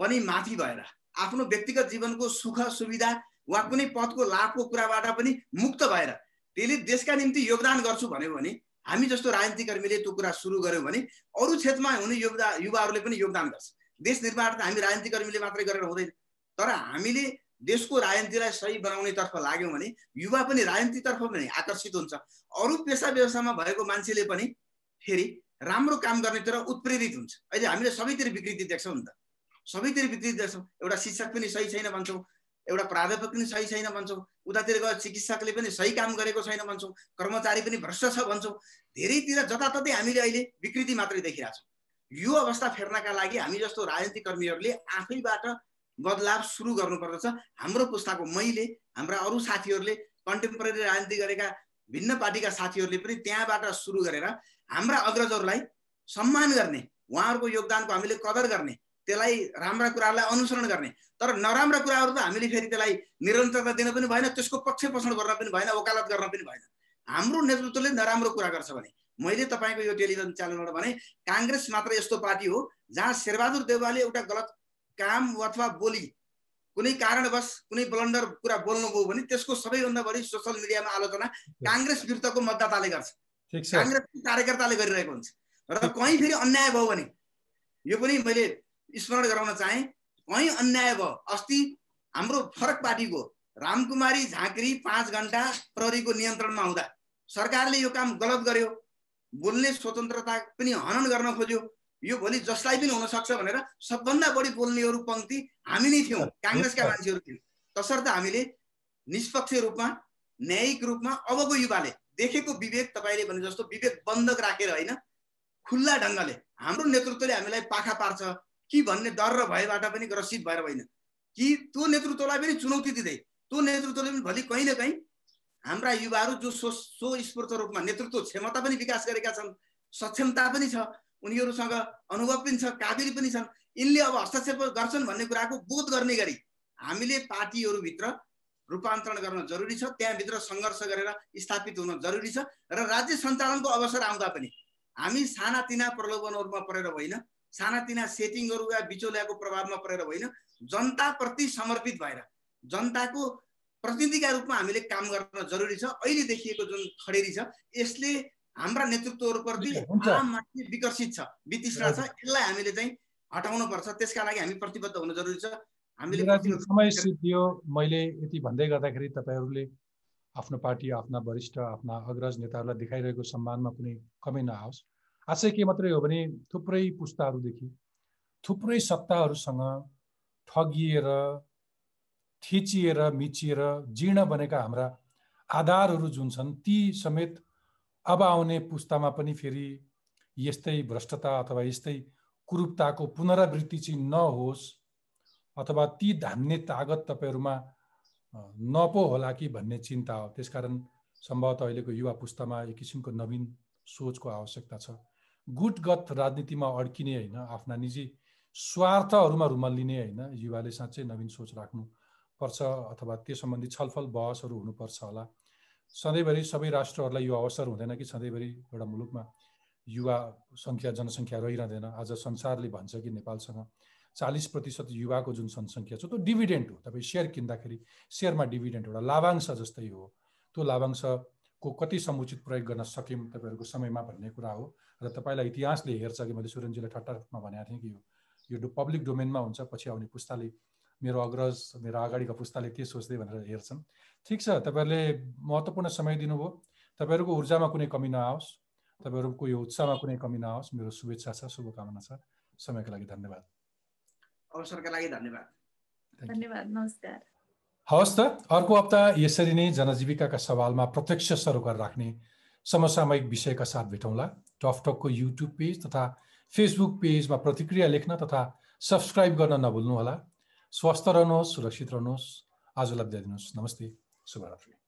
पनि माथि भएर आफ्नो व्यक्तिगत जीवनको सुख सुविधा वा कुनै पदको लाभको कुराबाट पनि मुक्त भएर त्यसले देशका निम्ति योगदान गर्छु भन्यो भने हामी जस्तो राजनीतिकर्मीले त्यो कुरा सुरु गर्यौँ भने अरू क्षेत्रमा हुने युवा युवाहरूले पनि योगदान गर्छ। देश निर्माण त हामी राजनीतिकर्मीले मात्रै गरेर हुँदैन। तर हामीले देशको राजनीतिलाई सही बनाउनेतर्फ लाग्यौँ भने युवा पनि राजनीतितर्फ पनि आकर्षित हुन्छ। अरू पेसा व्यवसायमा भएको मान्छेले पनि फेरि राम्रो काम गर्नेतिर उत्प्रेरित हुन्छ। अहिले हामीले सबैतिर विकृति देख्छौँ नि त। सबैतिर विकृति देख्छौँ। एउटा शिक्षक पनि सही छैन भन्छौँ। एउटा प्राध्यापक पनि सही छैन भन्छौँ। उतातिर गएर चिकित्सकले पनि सही काम गरेको छैन भन्छौँ। कर्मचारी पनि भ्रष्ट छ भन्छौँ। धेरैतिर जताततै हामीले अहिले विकृति मात्रै देखिरहेछौँ। यो अवस्था फेर्नका लागि हामी जस्तो राजनीतिक कर्मीहरूले आफैबाट बदलाव सुरु गर्नुपर्दछ। हाम्रो पुस्ताको मैले हाम्रा अरू साथीहरूले कन्टेम्पोरेरी राजनीति गरेका भिन्न पार्टीका साथीहरूले पनि त्यहाँबाट सुरु गरेर हाम्रा अग्रजहरूलाई सम्मान गर्ने उहाँहरूको योगदानको हामीले कदर गर्ने त्यसलाई राम्रा कुराहरूलाई अनुसरण गर्ने। तर नराम्रा कुराहरू त हामीले फेरि त्यसलाई निरन्तरता दिन पनि भएन त्यसको पक्ष पोषण गर्न पनि भएन वकालत गर्न पनि भएन। हाम्रो नेतृत्वले नराम्रो कुरा गर्छ भने मैले तपाईँको यो टेलिभिजन च्यानलबाट भने काङ्ग्रेस मात्र यस्तो पार्टी हो जहाँ शेरबहादुर देवालले एउटा गलत काम अथवा बोली कुनै कारणवश कुनै ब्लन्डर कुरा बोल्नुभयो भने त्यसको सबैभन्दा बढी सोसियल मिडियामा आलोचना काङ्ग्रेस विरुद्धको मतदाताले गर्छ। काङ्ग्रेस कार्यकर्ताले गरिरहेको हुन्छ। र कहीँ फेरि अन्याय भयो भने यो पनि मैले स्मरण गराउन चाहेँ। कहीँ अन्याय भयो। अस्ति हाम्रो फरक पार्टीको रामकुमारी झाँक्री पाँच घन्टा प्रहरीको नियन्त्रणमा हुँदा सरकारले यो काम गलत गर्यो। बोल्ने स्वतन्त्रता पनि हनन गर्न खोज्यो। यो भोलि जसलाई पनि हुनसक्छ भनेर सबभन्दा बढी बोल्नेहरू पङ्क्ति हामी नै थियौँ। काङ्ग्रेसका मान्छेहरू थियौँ। तसर्थ हामीले निष्पक्ष रूपमा न्यायिक रूपमा अबको युवाले देखेको विवेक तपाईँले भने जस्तो विवेक बन्धक राखेर होइन खुल्ला ढङ्गले हाम्रो नेतृत्वले हामीलाई पाखा पार्छ। कि भन्ने डर र भयबाट पनि ग्रसित भएर होइन। कि त्यो नेतृत्वलाई पनि चुनौती दिँदै त्यो नेतृत्वले पनि भोलि कहीँ न कहीँ हाम्रा युवाहरू जो सो स्वस्फूर्त रूपमा नेतृत्व क्षमता पनि विकास गरेका छन् सक्षमता पनि छ उनीहरूसँग अनुभव पनि छ काबिल पनि छन् यिनले अब हस्तक्षेप गर्छन् भन्ने कुराको बोध गर्ने गरी हामीले पार्टीहरूभित्र रूपान्तरण गर्न जरुरी छ त्यहाँभित्र सङ्घर्ष गरेर स्थापित हुन जरुरी छ र राज्य सञ्चालनको अवसर आउँदा पनि हामी सानातिना प्रलोभनहरूमा परेर होइन सानातिना सेटिङहरू वा बिचौलियाको प्रभावमा परेर होइन जनताप्रति समर्पित भएर जनताको प्रतिनिधिका रूपमा हामीले काम गर्न जरुरी छ। अहिले देखिएको जुन खडेरी छ यसले हाम्रा नेतृत्वहरूप्रति आम मान्छे विकसित छ वितृष्णा छ। यसलाई हामीले चाहिँ हटाउनु पर्छ त्यसका लागि हामी प्रतिबद्ध हुन जरुरी छ। हामीले समय सिद्धियो मैले यति भन्दै गर्दाखेरि तपाईँहरूले आफ्नो पार्टी आफ्ना वरिष्ठ आफ्ना अग्रज नेताहरूलाई देखाइरहेको सम्मानमा कुनै कमी नआओस्। आशय के मात्रै हो भने थुप्रै पुस्ताहरूदेखि थुप्रै सत्ताहरूसँग ठगिएर थिचिएर मिचिएर जीर्ण बनेका हाम्रा आधारहरू जुन छन् ती समेत अब आउने पुस्तामा पनि फेरि यस्तै भ्रष्टता अथवा यस्तै कुरूपताको पुनरावृत्ति चाहिँ नहोस् अथवा ती धान्ने तागत तपाईँहरूमा नपो होला कि भन्ने चिन्ता हो। त्यसकारण सम्भवतः अहिलेको युवा पुस्तामा एक किसिमको नवीन सोचको आवश्यकता छ। गुटगत राजनीतिमा अड्किने होइन आफ्ना निजी स्वार्थहरूमा रुमल लिने होइन युवाले साँच्चै नवीन सोच राख्नु पर्छ अथवा त्यो सम्बन्धी छलफल बहसहरू हुनुपर्छ होला। सधैँभरि सबै राष्ट्रहरूलाई यो अवसर हुँदैन कि सधैँभरि एउटा मुलुकमा युवा सङ्ख्या जनसङ्ख्या रहिरहँदैन। आज संसारले भन्छ कि नेपालसँग चालिस प्रतिशत युवाको जुन जनसङ्ख्या छ त्यो डिभिडेन्ट हो। तपाईँ सेयर किन्दाखेरि सेयरमा डिभिडेन्ट एउटा लाभांश जस्तै हो। त्यो लाभांशको कति समुचित प्रयोग गर्न सक्यौँ तपाईँहरूको समयमा भन्ने कुरा हो। र तपाईँलाई इतिहासले हेर्छ कि मैले सुरेनजीलाई ठट्टामा भनेको थिएँ कि यो यो पब्लिक डोमेनमा हुन्छ पछि आउने पुस्ताले मेरो अग्रज मेरो अगाडिको पुस्ताले के सोच्दै भनेर हेर्छन्। ठिक छ तपाईँहरूले महत्त्वपूर्ण समय दिनुभयो। तपाईँहरूको ऊर्जामा कुनै कमी नआओस्। तपाईँहरूको यो उत्साहमा कुनै कमी नआओस्। मेरो शुभेच्छा छ शुभकामना छ। समयको लागि धन्यवाद। अवसरका लागि धन्यवाद। धन्यवाद नमस्कार। हवस् त अर्को हप्ता यसरी नै जनजीविकाका सवालमा प्रत्यक्ष सरोकार राख्ने समसामयिक विषयका साथ भेटौँला। टकटकको युट्युब पेज तथा फेसबुक पेजमा प्रतिक्रिया लेख्न तथा सब्सक्राइब गर्न नभुल्नुहोला। स्वस्थ रहनुहोस् सुरक्षित रहनुहोस्। आजलाई बिदा दिनुहोस्। नमस्ते। शुभरात्रि।